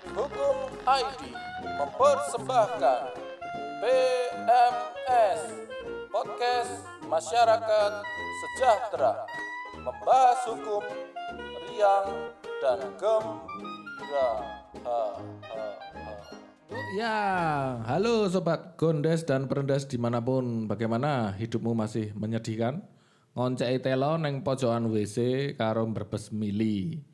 Detik Hukum ID mempersembahkan PMS Podcast Masyarakat Sejahtera Membahas hukum riang dan gembira ha, ha, ha. Ya, halo sobat gondes dan perendes di mana pun bagaimana hidupmu masih menyedihkan? Ngoncei telo neng pojokan WC karo berbes mili.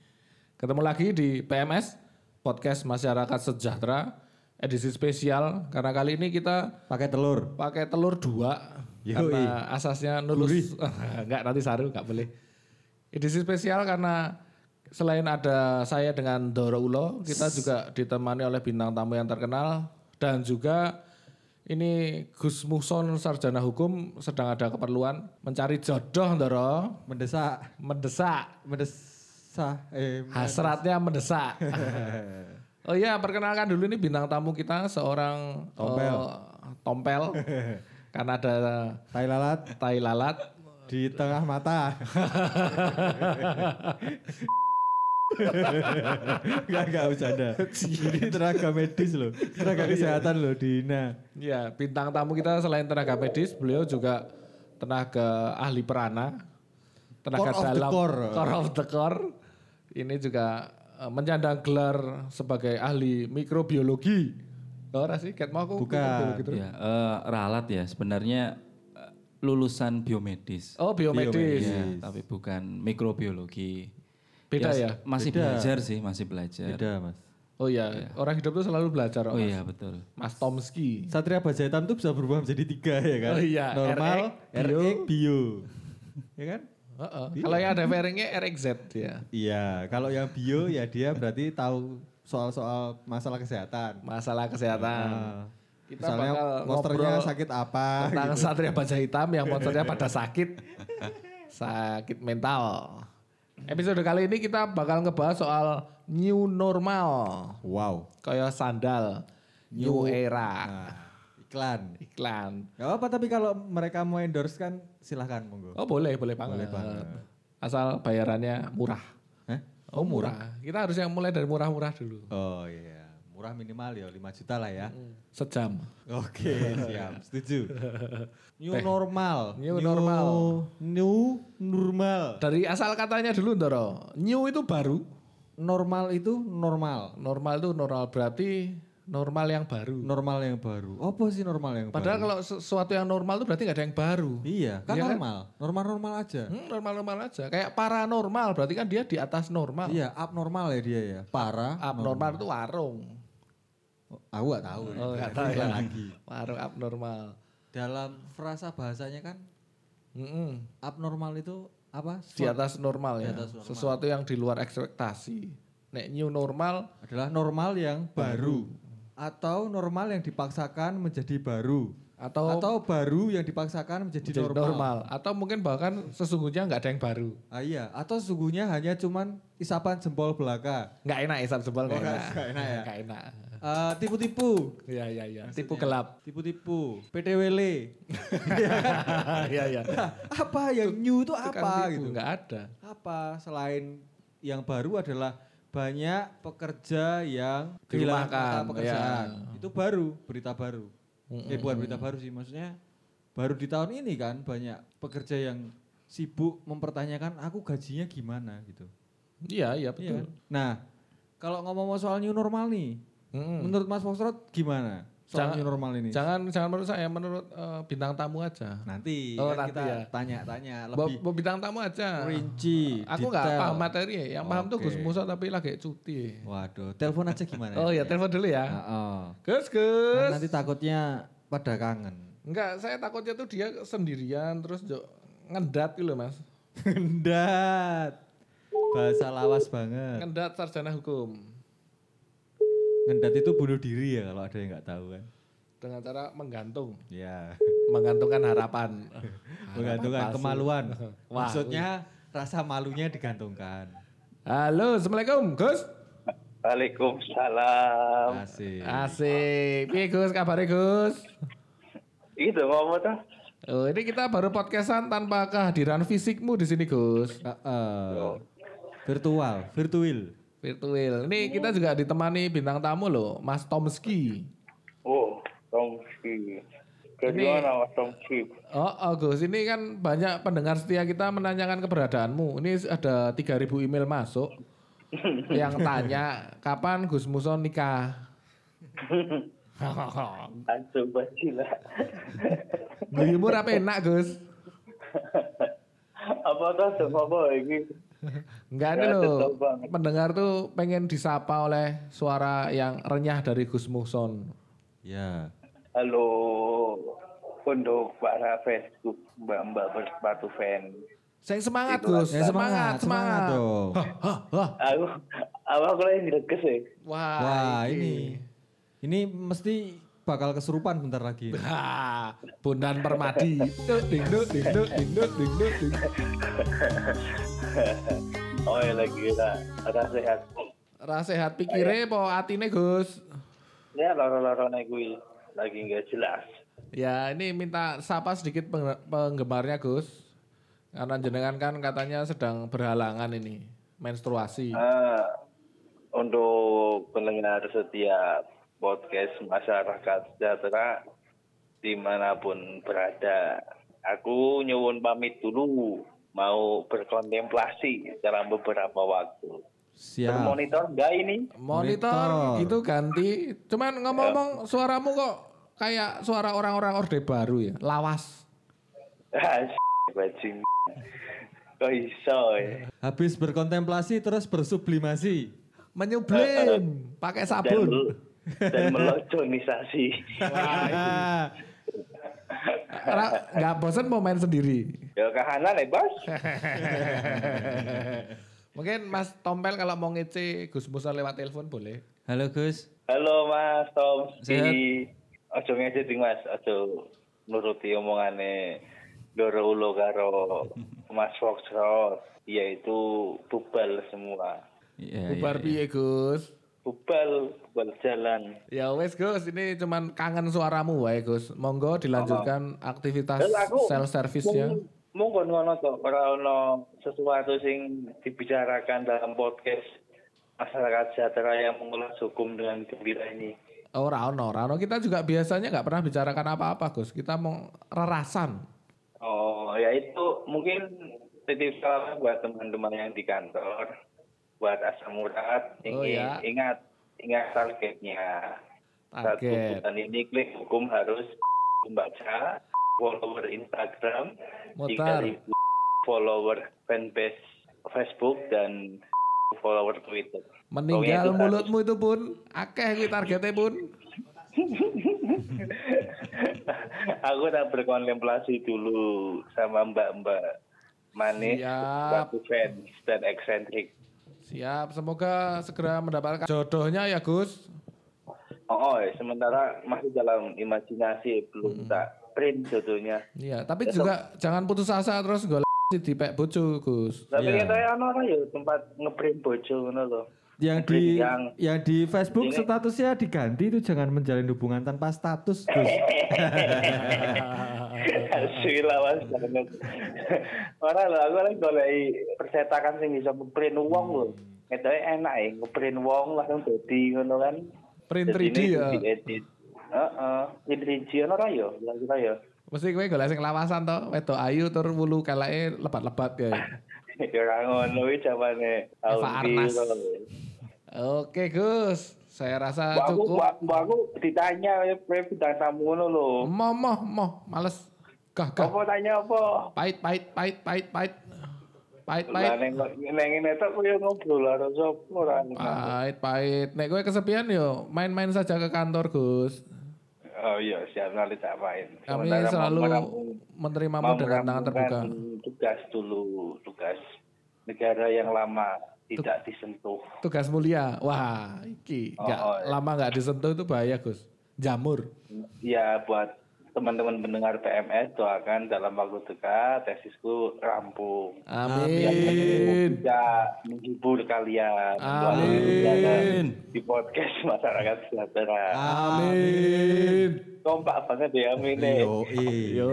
Ketemu lagi di PMS Podcast Masyarakat Sejahtera edisi spesial. Karena kali ini kita pakai telur. pakai telur dua Yoi. karena asasnya nulus. Enggak nanti saru enggak boleh. Edisi spesial karena selain ada saya dengan Doro Ulo, kita juga ditemani oleh bintang tamu yang terkenal. Dan juga ini Gus Muson sarjana hukum sedang ada keperluan mencari jodoh Doro, Mendesak, mendesak, mendesak, eh, hasratnya mendesak. oh iya, perkenalkan dulu ini bintang tamu kita seorang Tompel. eh, tompel. karena ada tai lalat tai lalat di tengah mata. Gak gak bercanda. Ini tenaga medis loh, tenaga kesehatan loh Dina. Ya, bintang tamu kita selain tenaga medis, beliau juga tenaga ahli perana, tenaga Core of the dalam, core. core of the core. Ini juga eh, menyandang gelar sebagai ahli mikrobiologi. Oh, ora sih, ket mau aku Bukan. terus. Ya, eh, ralat ya sebenarnya eh, lulusan biomedis. Oh, biomedis. Ya, tapi bukan mikrobiologi. Beda ya? Masih Beda. belajar sih, masih belajar. Beda mas. Oh iya, orang hidup tuh selalu belajar, Oh Mas. iya betul. Mas Tomski. Satria baja hitam tuh bisa berubah menjadi tiga ya kan? Oh iya, Normal, RX, bio. RX, bio. ya kan? Heeh. Kalau yang ada fairingnya RXZ ya. Iya, kalau yang bio ya dia berarti tahu soal-soal masalah kesehatan. Masalah kesehatan. Nah, Kita misalnya bakal monsternya sakit apa tentang gitu. satria baja hitam yang monsternya pada sakit sakit mental. Episode kali ini kita bakal ngebahas soal new normal, Wow. kayak sandal, new, era, Nah, iklan. iklan. Gak apa tapi kalau mereka mau endorse kan silahkan monggo. Oh boleh, boleh banget. Boleh banget. Asal bayarannya murah. Hah? Oh murah. Kita harus yang mulai dari murah-murah dulu. Oh iya, murah minimal ya 5 juta lah ya. Sejam. Oke, siap, setuju. New normal. New normal. New normal. Dari asal katanya dulu Ndoro. New itu baru. Normal itu normal. Normal itu normal berarti normal yang baru. Normal yang baru. Apa sih normal yang Padahal baru? kalau sesuatu yang normal itu berarti nggak ada yang baru. Iya, kan Iya kan? normal. Normal-normal aja. Hmm, normal-normal aja. Kayak paranormal berarti kan dia di atas normal. Iya, abnormal ya dia ya. Para. Abnormal itu warung. Oh, aku gak tahu. Oh, nggak Berarti tahu ya. lagi. Warung abnormal. Dalam frasa bahasanya kan Mm-mm. abnormal itu apa? Di atas normal Di ya. atas normal. Sesuatu yang di luar ekspektasi. Nek new normal adalah normal yang baru atau normal yang dipaksakan menjadi baru atau, atau baru yang dipaksakan menjadi, jadi normal. normal. atau mungkin bahkan sesungguhnya nggak ada yang baru. Ah, iya, atau sesungguhnya hanya cuman isapan jempol belaka. Nggak enak isap jempol nggak Oh, nggak- enak. nggak enak ya? Nggak enak. Eh, tipu-tipu. Iya iya iya. Tipu gelap. Tipu-tipu, PTWL. Iya iya. Nah, apa yang new itu apa gitu? Nggak ada. Apa selain yang baru adalah banyak pekerja yang kehilangan mata pekerjaan. ya. Itu baru, berita baru. Eh bukan berita baru sih, maksudnya baru di tahun ini kan banyak pekerja yang sibuk mempertanyakan aku gajinya gimana gitu. Iya iya Iya betul. kan? Nah, kalau ngomong soal new normal nih, Mm-mm. menurut Mas Foxtrot gimana soal Jangan- normal ini? Jangan jangan menurut saya, menurut eh, bintang tamu aja. Nanti Oh, kan nanti kita ya. tanya-tanya lebih bo bintang tamu aja. rinci, Aku nggak paham materi ya. Yang paham tuh. Gus Musa tapi lagi cuti. Waduh, telepon aja gimana? Oh ya, telepon dulu ya. Heeh. Gus, Kan Gus. nanti takutnya pada kangen. Enggak, saya takutnya tuh dia sendirian terus jo, ngendat gitu loh, Mas. Ngendat. Bahasa lawas banget. Ngendat sarjana hukum Ngendat itu bunuh diri ya kalau ada yang nggak tahu kan. dengan cara menggantung, Ya. menggantungkan harapan. Menggantungkan palsu. kemaluan. Wah, Maksudnya rasa malunya digantungkan. Halo, Assalamualaikum, Gus. Waalaikumsalam. Asik. Asik. Piye Gus, kabare Gus? Itu ngomong tuh. Oh, ini kita baru podcastan tanpa kehadiran fisikmu di sini, Gus. Heeh. Virtual, virtual. Virtual. Ini kita juga ditemani bintang tamu loh, Mas Tomski. Oh, Tomski. Dari Ini- mana Mas Tomski? Oh, oh Gus, ini kan banyak pendengar setia kita menanyakan keberadaanmu. Ini ada 3000 email masuk yang tanya kapan Gus Muson nikah. Langsung bajila. Guyumu apa enak Gus? apa tuh apa ini? Enggak ada loh. Pendengar tuh pengen disapa oleh suara yang renyah dari Gus Muson. Ya. Halo untuk para Facebook mbak-mbak bersepatu fan. Saya semangat Itulah. Gus, Ya, semangat, semangat. dong. Hah, hah. Aku, aku aku lagi greges ya. Wah, Wah, ini. Ini mesti bakal kesurupan bentar lagi. Ha, Bundan Permadi. Oh ya lagi lah, ada sehat. Ra sehat pikire po atine Gus. Ya loro-loro nih gue lagi nggak jelas. Ya, ini minta sapa sedikit peng- penggemarnya Gus. Karena jenengan kan katanya sedang berhalangan ini menstruasi. Ah, untuk pendengar setiap podcast masyarakat sejahtera di mana pun berada, aku nyuwun pamit dulu mau berkontemplasi dalam beberapa waktu. Siap. Bermonitor enggak ini? Monitor, Monitor. itu ganti. Cuman ngomong-ngomong suaramu kok kayak suara orang-orang orde baru ya, lawas. Bajing. Kok iso ya? Habis berkontemplasi terus bersublimasi. Menyublim pakai Dan, sabun. mel- dan melojonisasi. Ra- Nggak bosan mau main sendiri. ya kahanan ya bos. Mungkin Mas Tompel kalau mau ngece Gus Musa lewat telepon boleh. Halo Gus. Halo Mas Tom. Sehat. Ojo ngece ding Mas, ojo nuruti omongane Doro Ulo karo Mas Foxtrot. Yaitu bubal semua. Iya, Bubar iya, piye Gus? Bubal, bubal jalan. Ya wes Gus, ini cuman kangen suaramu wae Gus. Monggo dilanjutkan aktivitas Dan aku self service-nya. mung- Mungkin ngono to, ora ono sesuatu sing dibicarakan dalam podcast masyarakat sejahtera yang mengulas hukum dengan gembira ini. Oh, Rano, Rano kita juga biasanya nggak pernah bicarakan apa-apa Gus. Kita mau rerasan. Oh, ya itu mungkin titip salam buat teman-teman yang di kantor, buat asam urat, Oh, ingin ya. ingat ingat targetnya. Target. tuntutan ini klik hukum harus membaca follower Instagram, Mutar. 3000 follower fanpage Facebook dan follower Twitter. Meninggal itu mulutmu itu pun akeh kuwi targetnya pun. Aku udah berkontemplasi dulu sama mbak-mbak manis, Siap. batu fans dan eksentrik. Siap, semoga segera mendapatkan jodohnya ya Gus. Oh, oh, sementara masih dalam imajinasi belum tak print jodohnya. Iya, tapi juga jangan putus asa terus golek di pek bojo Gus. Tapi katanya ono ora ya tempat ngeprint bojo ngono lho. Yang di Yang- yang di Facebook Ini- statusnya diganti itu jangan menjalin hubungan tanpa status, Gus. Asli lawas banget. Ora lho, aku lagi golek percetakan sing bisa ngeprint wong lho. Ketoke enak ya ngeprint wong langsung dadi ngono kan. Print 3D Dadine ya. Heeh, print 3D ono ora ya? Kira-kira ya. Mesti kowe golek sing lawasan to, wedok ayu tur wulu keleke lebat-lebat ya. Ya ora ngono iki Arnas. Oke Gus, saya rasa Mbak cukup. mbak, aku ditanya ya, bidang tamu ngono lho. Moh moh moh, males. Gah gah. Apa tanya apa? Pahit pahit pahit pahit pahit. Pahit Lah pahit. neng ngobrol karo sapa ora. Pahit pahit. Nek kowe kesepian yo main-main saja ke kantor Gus. Oh iya, siap nanti tak main. Kami Sementara selalu mau mau dengan tangan terbuka. tugas dulu, tugas negara yang lama tidak disentuh. Tugas mulia. Wah, iki Oh, nggak oh, iya. lama nggak disentuh itu bahaya Gus. Jamur. Ya buat teman-teman pendengar PMS doakan dalam waktu dekat tesisku rampung. Amin. Bisa menghibur kalian. Amin. Di podcast masyarakat sejahtera. Amin. Kompak banget ya amin. Yo, Yo,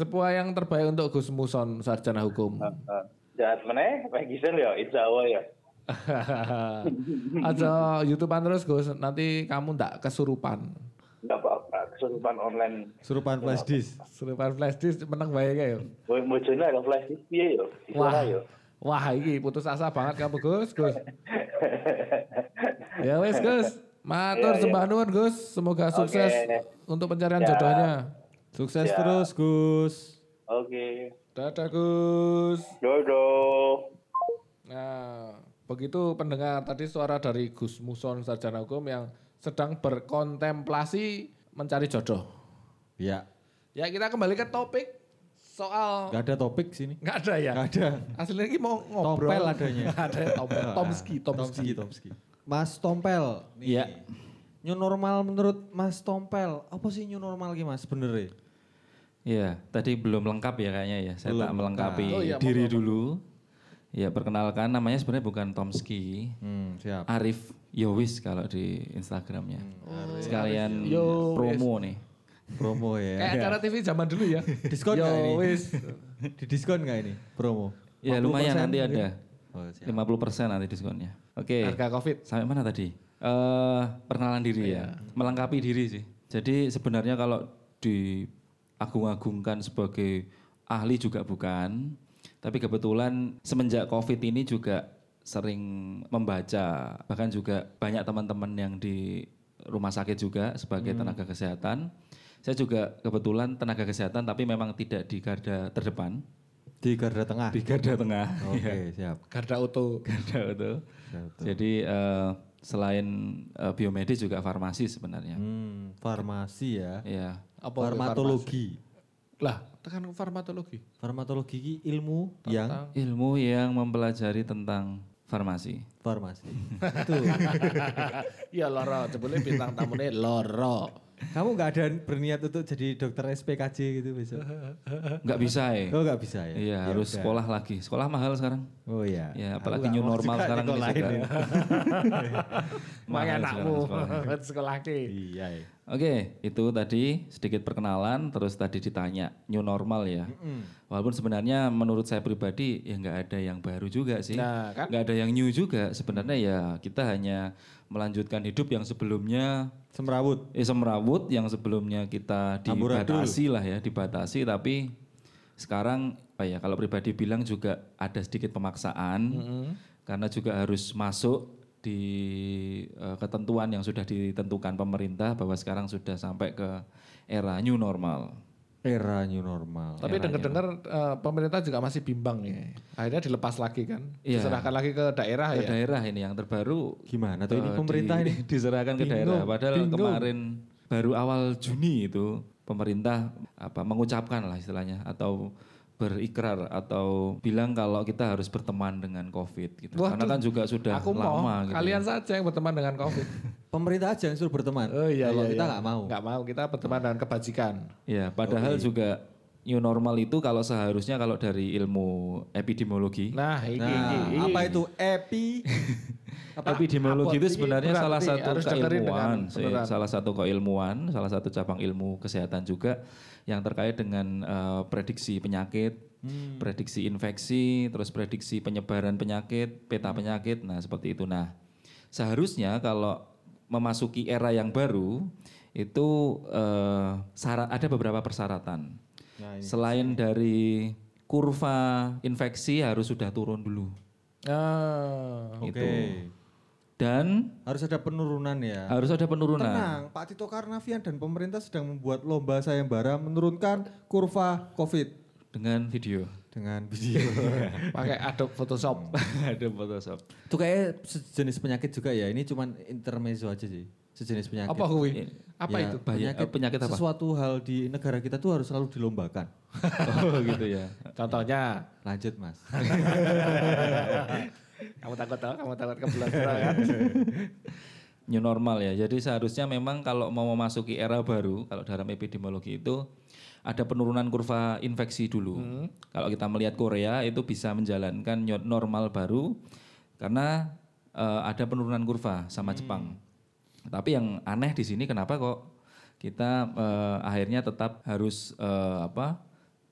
sebuah yang terbaik untuk Gus Muson sarjana hukum. Heeh. Jahat meneh, Pak Gisel ya, insya Allah ya. Aja YouTubean terus Gus, nanti kamu ndak kesurupan. Enggak apa-apa, kesurupan online. Surupan flash disk. Kesurupan flash disk menang bae kae yo. Mau mojone ada flash disk piye yo? Wah. Wah. yo. Wah, iki putus asa banget kamu Gus, Gus. ya wes Gus. Matur Iya, sembah nuwun Gus, semoga sukses untuk pencarian jodohnya. Sukses Ya. terus Gus. Oke. Dadah Gus. Dodo. Nah, begitu pendengar tadi suara dari Gus Muson sarjana hukum yang sedang berkontemplasi mencari jodoh. Ya, Ya kita kembali ke topik soal nggak ada topik sini. nggak ada ya. Nggak ada. Aslinya ini mau ngobrol. Tompel adanya. ada tompel. Tomski, Tomski. Tomski, Tomski. Mas Tompel. nih. Iya. New normal menurut Mas Tompel, apa sih new normal ki Mas sebenarnya? Iya, tadi belum lengkap ya kayaknya ya. Saya Belum tak melengkapi lengkap. Oh iya, diri monggo, dulu. Ya, perkenalkan namanya sebenarnya bukan Tomski. Hmm, siap. Arif Yowis kalau di Instagramnya. Sekalian Yowis. promo nih. Promo ya. Kayak acara TV zaman dulu ya. Diskon Yo ini? wis. Di diskon nggak ini promo? Ya 50% lumayan nanti ada. Oh, siap. 50% nanti diskonnya. Oke. Harga Covid. Sampai mana tadi? Eh perkenalan diri ya. Melengkapi diri sih. Jadi sebenarnya kalau diagung-agungkan sebagai ahli juga bukan. Tapi kebetulan semenjak Covid ini juga sering membaca. Bahkan juga banyak teman-teman yang di rumah sakit juga sebagai tenaga kesehatan. Saya juga kebetulan tenaga kesehatan tapi memang tidak di garda terdepan. Di garda tengah. Di garda tengah. Oke, siap. Garda Auto. Garda. Siap. Jadi eh, selain eh, biomedis juga farmasi sebenarnya. Hmm, farmasi ya. Iya. Apa Farmatologi. Lah, tekan farmatologi. Farmatologi ilmu yang Ilmu yang mempelajari tentang farmasi. farmasi. Itu. Iya loro, jebule bintang tamune loro. Kamu nggak ada berniat untuk jadi dokter SPKJ gitu besok? Nggak bisa ya. Oh nggak bisa ya? Iya, Ya harus udah. sekolah lagi. Sekolah mahal sekarang. Oh iya. Ya, apalagi new normal juga sekarang ini juga. ya. Makanya anakmu sekarang sekolah. ki. Iya. ya. Oke, itu tadi sedikit perkenalan, terus tadi ditanya new normal ya. Walaupun sebenarnya menurut saya pribadi ya nggak ada yang baru juga sih. Nah, kan? Nggak ada yang new juga. Sebenarnya ya kita hanya melanjutkan hidup yang sebelumnya Semrawut. eh, semrawut, yang sebelumnya kita dibatasi lah ya, dibatasi. Tapi sekarang apa ya kalau pribadi bilang juga ada sedikit pemaksaan karena juga harus masuk di eh, ketentuan yang sudah ditentukan pemerintah bahwa sekarang sudah sampai ke era new normal. Era new normal. Tapi dengar-dengar eh, pemerintah juga masih bimbang ya. Akhirnya dilepas lagi kan. Iya. Diserahkan lagi ke daerah Ke ya. daerah ini yang terbaru Gimana tuh ini eh, pemerintah di- ini? diserahkan ke Bingung, daerah. Padahal bingung. kemarin baru awal Juni itu pemerintah apa mengucapkan lah istilahnya atau berikrar atau bilang kalau kita harus berteman dengan COVID gitu. Karena Waduh, kan juga sudah Aku mau lama gitu. kalian saja yang berteman dengan Covid. Pemerintah aja yang suruh berteman. Oh iya Kalau iya. kita iya. nggak mau. Nggak mau, kita berteman dengan kebajikan. Ya, padahal juga new normal itu kalau seharusnya kalau dari ilmu epidemiologi Nah, ini, Nah, ini, apa itu epi? Epidemiologi Apa? itu sebenarnya Ini berat salah satu keilmuan, dengan salah satu keilmuan, salah satu cabang ilmu kesehatan juga yang terkait dengan eh, prediksi penyakit, Hmm. prediksi infeksi, terus prediksi penyebaran penyakit, Hmm. peta penyakit, nah seperti itu. Nah, seharusnya kalau memasuki era yang baru itu eh, syarat ada beberapa persyaratan. Nah, ini. Selain dari kurva infeksi harus sudah turun dulu. Ah. Oke. Gitu. Dan Harus ada penurunan ya. harus ada penurunan. Tenang, Pak Tito Karnavian dan pemerintah sedang membuat lomba sayembara menurunkan kurva COVID dengan video. dengan video. pakai Adobe Photoshop. ada Photoshop. Itu kayak sejenis penyakit juga ya. Ini cuman intermezzo aja sih. Sejenis penyakit. apa kuwi? Apa Ya, itu? Penyakit, penyakit apa? Sesuatu hal di negara kita tuh harus selalu dilombakan. oh gitu ya. Contohnya, Lanjut mas. kamu takut tau? Kamu takut kebelasan kan? New normal ya. Jadi seharusnya memang kalau mau memasuki era baru, kalau dalam epidemiologi itu ada penurunan kurva infeksi dulu. Kalau kita melihat Korea itu bisa menjalankan new normal baru karena eh, ada penurunan kurva sama Jepang. Tapi yang aneh di sini kenapa kok kita eh, akhirnya tetap harus eh, apa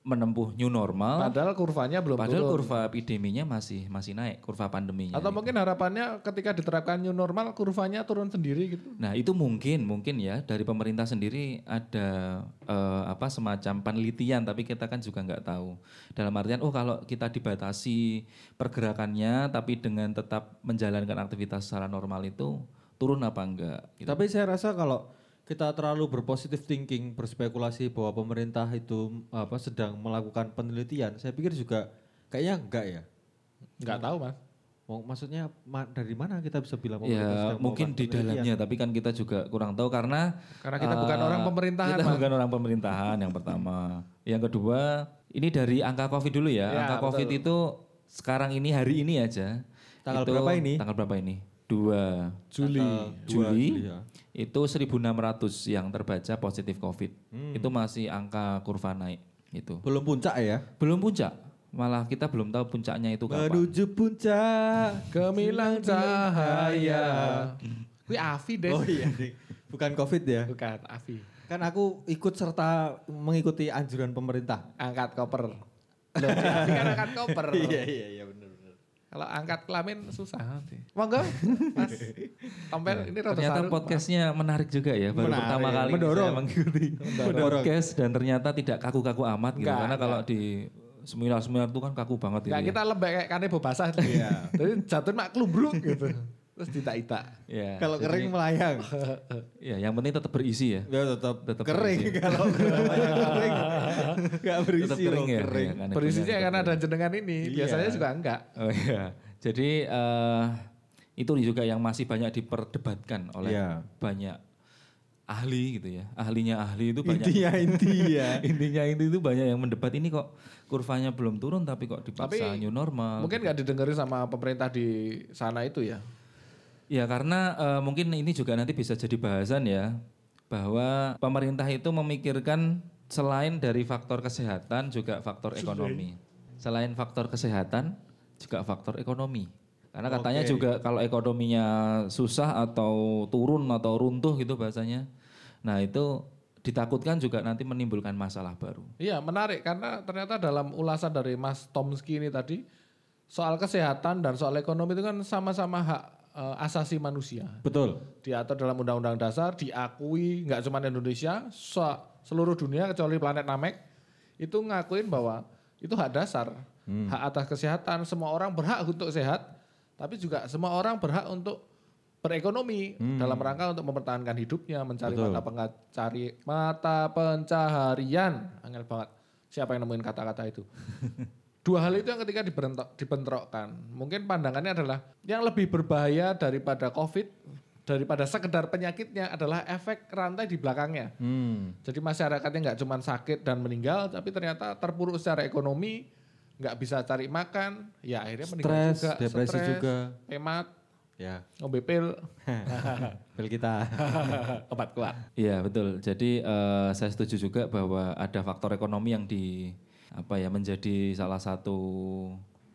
menempuh new normal. Padahal kurvanya belum Padahal turun. kurva epideminya masih masih naik, kurva pandeminya. Atau mungkin harapannya ketika diterapkan new normal kurvanya turun sendiri gitu. Nah itu mungkin mungkin ya dari pemerintah sendiri ada eh, apa semacam penelitian tapi kita kan juga nggak tahu dalam artian oh kalau kita dibatasi pergerakannya tapi dengan tetap menjalankan aktivitas secara normal itu turun apa enggak? gitu. Tapi saya rasa kalau kita terlalu berpositif thinking, berspekulasi bahwa pemerintah itu apa sedang melakukan penelitian, saya pikir juga kayaknya enggak ya. Nggak tahu mas. Mau maksudnya ma- dari mana kita bisa bilang pemerintah Ya sedang mungkin di dalamnya tapi kan kita juga kurang tahu karena Karena kita bukan eh, orang pemerintahan, Kita bukan orang pemerintahan yang pertama. Yang kedua ini dari angka covid dulu ya. Ya, angka covid itu sekarang ini hari ini aja. Tanggal itu- berapa ini? Tanggal berapa ini? 2 Juli. Dua Juli, ya. itu 1600 yang terbaca positif COVID. Hmm. Itu masih angka kurva naik itu. Belum puncak ya. Belum puncak. Malah kita belum tahu puncaknya itu kapan. Menuju puncak. Gemilang cahaya. Wih Afi deh. Oh iya, bukan Covid ya. Bukan Afi. Kan aku ikut serta mengikuti anjuran pemerintah. Angkat koper. Loh, kan angkat koper. iya iya iya. Kalau angkat kelamin susah nanti. Monggo, Mas. Tompel ini rada Ternyata podcastnya menarik juga ya. Baru Menarik. pertama kali Mendorong. saya mengikuti podcast dan ternyata tidak kaku-kaku amat gitu. Enggak, Karena kalau di seminar-seminar itu kan kaku banget Enggak gitu. kita lembek kayak kanebo basah. Iya. Jadi jatuh mak klubruk gitu. Terus dita-ita. ya. Kalau jadi- kering melayang. Ya, yang penting tetap berisi ya. Ya tetap, Tetap kering berisi. kalau kering. Enggak berisi Tetap loh, kering ya. kering. ya, kan, Berisinya karena kering. ada jenengan ini. Biasanya Iya. juga enggak. Oh iya. Jadi eh, itu juga yang masih banyak diperdebatkan oleh Iya. banyak ahli gitu ya. Ahlinya ahli itu banyak. Intinya inti ya. Intinya itu itu banyak yang mendebat ini kok kurvanya belum turun tapi kok dipaksa Tapi new normal. Mungkin nggak didengerin sama pemerintah di sana itu ya. Ya karena eh, mungkin ini juga nanti bisa jadi bahasan ya bahwa pemerintah itu memikirkan selain dari faktor kesehatan juga faktor ekonomi. Selain faktor kesehatan juga faktor ekonomi. Karena katanya juga kalau ekonominya susah atau turun atau runtuh gitu bahasanya. Nah, itu ditakutkan juga nanti menimbulkan masalah baru. Iya menarik karena ternyata dalam ulasan dari Mas Tomski ini tadi soal kesehatan dan soal ekonomi itu kan sama-sama hak eh, asasi manusia. Betul. Diatur dalam Undang-Undang Dasar, diakui nggak cuma Indonesia, se- seluruh dunia kecuali planet Namek itu ngakuin bahwa itu hak dasar, hak atas kesehatan. Semua orang berhak untuk sehat, tapi juga semua orang berhak untuk berekonomi dalam rangka untuk mempertahankan hidupnya, mencari Betul. mata pencari mata pencaharian. Angel banget. Siapa yang nemuin kata-kata itu? Dua hal itu yang ketika dibentrok, dibentrokkan. Mungkin pandangannya adalah yang lebih berbahaya daripada COVID, daripada sekedar penyakitnya adalah efek rantai di belakangnya. Hmm. Jadi masyarakatnya nggak cuma sakit dan meninggal, tapi ternyata terpuruk secara ekonomi, nggak bisa cari makan, ya akhirnya meninggal Stres, juga. depresi stres, juga. hemat, Ya. ngombe pil, Bel kita. obat kuat. Iya betul. Jadi eh, saya setuju juga bahwa ada faktor ekonomi yang di apa ya menjadi salah satu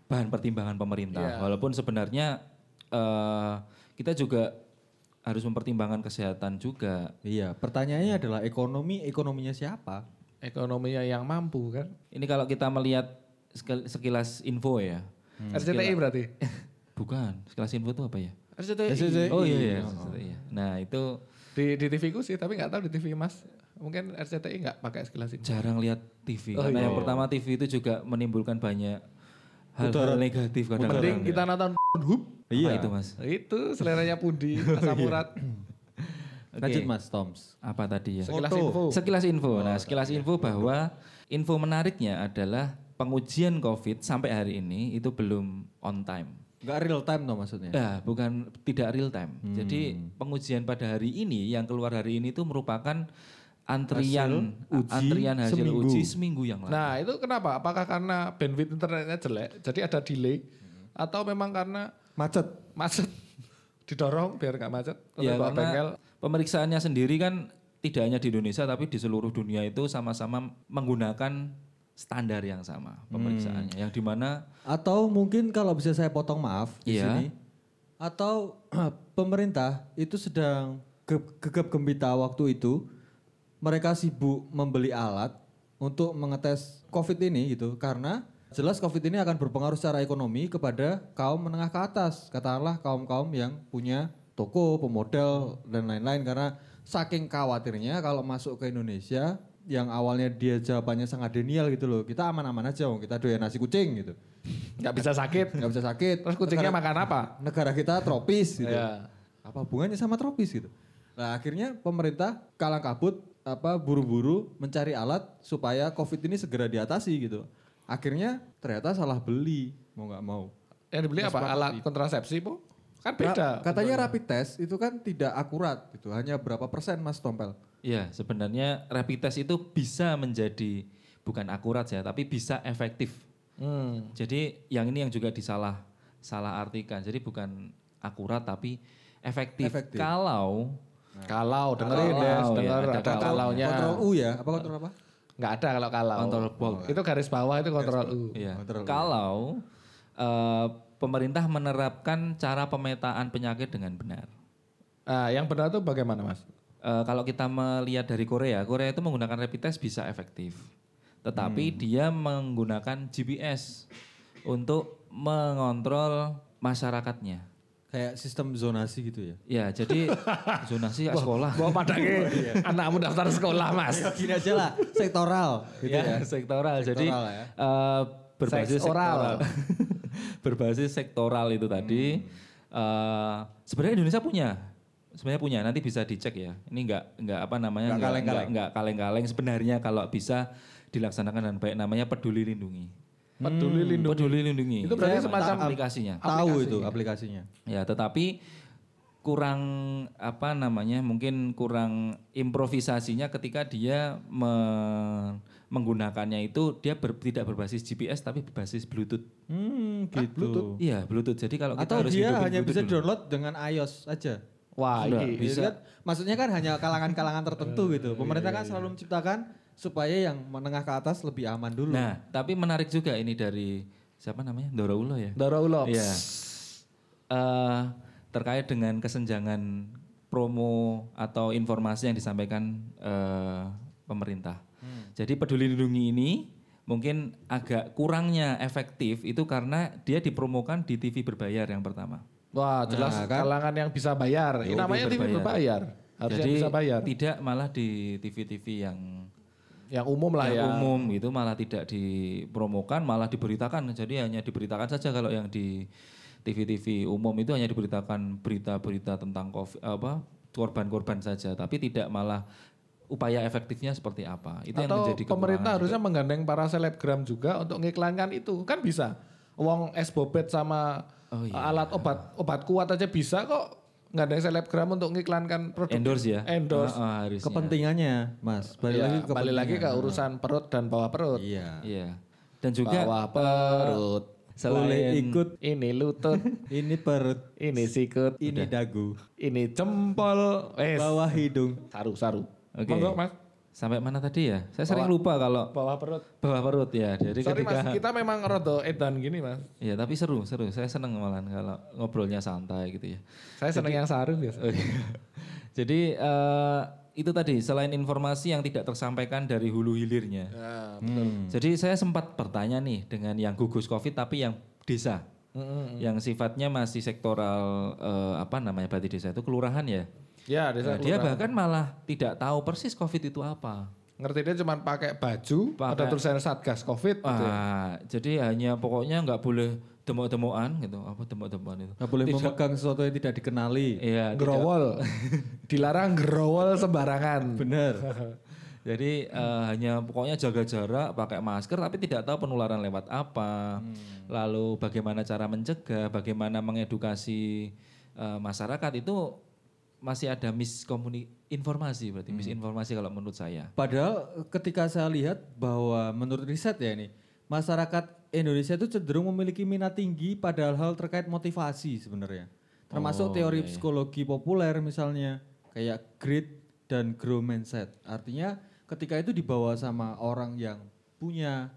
bahan pertimbangan pemerintah. Iya. Walaupun sebenarnya eh, kita juga harus mempertimbangkan kesehatan juga. iya, pertanyaannya adalah ekonomi ekonominya siapa? Ekonominya yang mampu kan. Ini kalau kita melihat sekil- sekilas info ya. RCTI berarti. Bukan, sekilas info itu apa ya? RCTI. Oh iya, iya. iya. Nah itu Di, di TV ku sih, tapi nggak tahu di TV Mas. Mungkin RCTI nggak pakai sekilas ini. jarang lihat TV. Oh, Karena iya. yang pertama TV itu juga menimbulkan banyak hal-hal negatif Mending kadang-kadang. kita nonton hub. Iya itu mas. Itu seleranya Pundi, Asam Urat. Oke. Lanjut Mas Toms. Apa tadi ya? Sekilas info. Sekilas info. Nah, sekilas info bahwa info menariknya adalah pengujian COVID sampai hari ini itu belum on time. Enggak real time toh maksudnya? Ya, bukan tidak real time. Jadi pengujian pada hari ini yang keluar hari ini itu merupakan antrian Hasil uji antrian hasil seminggu. uji seminggu yang lalu. Nah itu kenapa? Apakah karena bandwidth internetnya jelek, jadi ada delay, atau memang karena Macet. macet didorong biar nggak macet? Ya karena bengkel? pemeriksaannya sendiri kan tidak hanya di Indonesia tapi di seluruh dunia itu sama-sama menggunakan standar yang sama pemeriksaannya. Yang di mana Atau mungkin kalau bisa saya potong maaf di Iya. sini. Atau pemerintah itu sedang ge- gegap gembita waktu itu mereka sibuk membeli alat untuk mengetes COVID ini gitu karena jelas COVID ini akan berpengaruh secara ekonomi kepada kaum menengah ke atas katakanlah kaum-kaum yang punya toko, pemodal dan lain-lain karena saking khawatirnya kalau masuk ke Indonesia yang awalnya dia jawabannya sangat denial gitu loh kita aman-aman aja wong kita doyan nasi kucing gitu Nggak bisa sakit. nggak bisa sakit Terus kucingnya Negara- makan apa? negara kita tropis gitu. Iya. Apa hubungannya sama tropis gitu? Nah akhirnya pemerintah kalang kabut apa buru-buru mencari alat supaya COVID ini segera diatasi gitu. Akhirnya ternyata salah beli mau nggak mau. Yang dibeli apa? Alat kontrasepsi, Po? Kan beda. Ra- katanya rapid test itu kan tidak akurat gitu, hanya berapa persen Mas Tompel? Iya, sebenarnya rapid test itu bisa menjadi bukan akurat ya, tapi bisa efektif. Hmm. Jadi yang ini yang juga disalah salah artikan. Jadi bukan akurat tapi efektif. Efektif. Kalau Kalau dengerin Kalau, ya, ya, denger ada ada kalau. kalaunya. Kontrol U ya? Apa kontrol apa? Nggak ada kalau kalau. Kontrol bold. Itu garis bawah itu kontrol U. ya, Kontrol. kalau eh, pemerintah menerapkan cara pemetaan penyakit dengan benar. Nah, yang benar itu bagaimana, Mas? Eh, kalau kita melihat dari Korea, Korea itu menggunakan rapid test bisa efektif. Tetapi dia menggunakan GPS untuk mengontrol masyarakatnya. Kayak sistem zonasi gitu ya? Ya, jadi zonasi ke sekolah. Bawa padake anakmu daftar sekolah, Mas. Gini aja lah, sektoral gitu ya. sektoral. Jadi Sektoral ya. eh, berbasis Seks oral. sektoral. berbasis sektoral itu tadi. eh, sebenarnya Indonesia punya. Sebenarnya punya, nanti bisa dicek ya. Ini enggak enggak apa namanya Nggak enggak kaleng-kaleng. enggak- enggak kaleng-kaleng sebenarnya kalau bisa dilaksanakan dengan baik namanya Peduli Lindungi. Peduli lindungi. Peduli Lindungi. Itu berarti Ya, semacam aplikasinya. Tahu itu aplikasinya. Ya, tetapi kurang apa namanya? Mungkin kurang improvisasinya ketika dia me- menggunakannya itu dia ber- tidak berbasis GPS tapi berbasis Bluetooth. Hmm, gitu. Iya, Bluetooth. Jadi kalau kita Atau harus dia hanya Bluetooth bisa dulu. download dengan iOS aja. Wah, Enggak, ini bisa. Iya kan? Maksudnya kan hanya kalangan-kalangan tertentu gitu. Pemerintah kan selalu menciptakan supaya yang menengah ke atas lebih aman dulu. Nah, tapi menarik juga ini dari siapa namanya? Dora Ulo ya? Dora Ulo. Iya. Eh, terkait dengan kesenjangan promo atau informasi yang disampaikan eh, pemerintah. Jadi peduli lindungi ini mungkin agak kurangnya efektif itu karena dia dipromokan di TV berbayar yang pertama. Wah, jelas Nah, kan? kalangan yang bisa bayar. Ini TV namanya TV berbayar. berbayar. Harusnya Jadi bisa bayar. tidak malah di TV-TV yang Yang umum lah ya. yang umum itu malah tidak dipromokan, malah diberitakan. Jadi hanya diberitakan saja kalau yang di TV-TV umum itu hanya diberitakan berita-berita tentang COVID, apa korban-korban saja, tapi tidak malah upaya efektifnya seperti apa. Itu yang Atau menjadi pemerintah kekurangan harusnya menggandeng para selebgram juga untuk ngiklankan itu. Kan bisa. Wong es bobet sama Oh, iya. alat obat obat kuat aja bisa kok nggandeng selebgram untuk ngiklankan produk. endorse ya. Endorse. Ah, harusnya. Kepentingannya, Mas. Balik Iya, lagi ke balik lagi ke urusan perut dan bawah perut. Iya. Iya. Dan juga Bawah perut. selain Boleh ikut Ini lutut, ini perut, ini sikut, ini dagu, ini jempol. Eh, bawah hidung. saru saru. Oke. Monggo, Mas. Sampai mana tadi ya? Saya sering lupa kalau Bawah perut. bawah perut ya. Jadi Sorry ketika Mas, kita memang rada edan gini, Mas. Iya, tapi seru, seru. Saya seneng malah kalau ngobrolnya santai gitu ya. Saya seneng yang saru biasa. Oh, iya. Jadi eh, itu tadi selain informasi yang tidak tersampaikan dari hulu hilirnya. Nah, Jadi saya sempat bertanya nih dengan yang gugus covid tapi yang desa, yang sifatnya masih sektoral eh, apa namanya berarti desa itu kelurahan ya. Ya, desa Nah, dia bahkan malah tidak tahu persis covid itu apa. ngerti dia cuma pakai baju, ada Pakai- tulisan satgas covid gitu ya. Ah, jadi hanya pokoknya nggak boleh demok-demokan gitu. Apa demok-demokan itu? Nggak boleh memegang sesuatu yang tidak dikenali. Iya, tidak- Growol. Dilarang growol sembarangan. Bener. Jadi eh, hanya pokoknya jaga jarak, pakai masker, tapi tidak tahu penularan lewat apa. Lalu bagaimana cara mencegah, bagaimana mengedukasi eh, masyarakat itu masih ada miskomunikasi informasi berarti misinformasi kalau menurut saya. Padahal ketika saya lihat bahwa menurut riset ya ini, masyarakat Indonesia itu cenderung memiliki minat tinggi pada hal-hal terkait motivasi sebenarnya. Termasuk teori psikologi populer misalnya, kayak grit dan grow mindset. Artinya ketika itu dibawa sama orang yang punya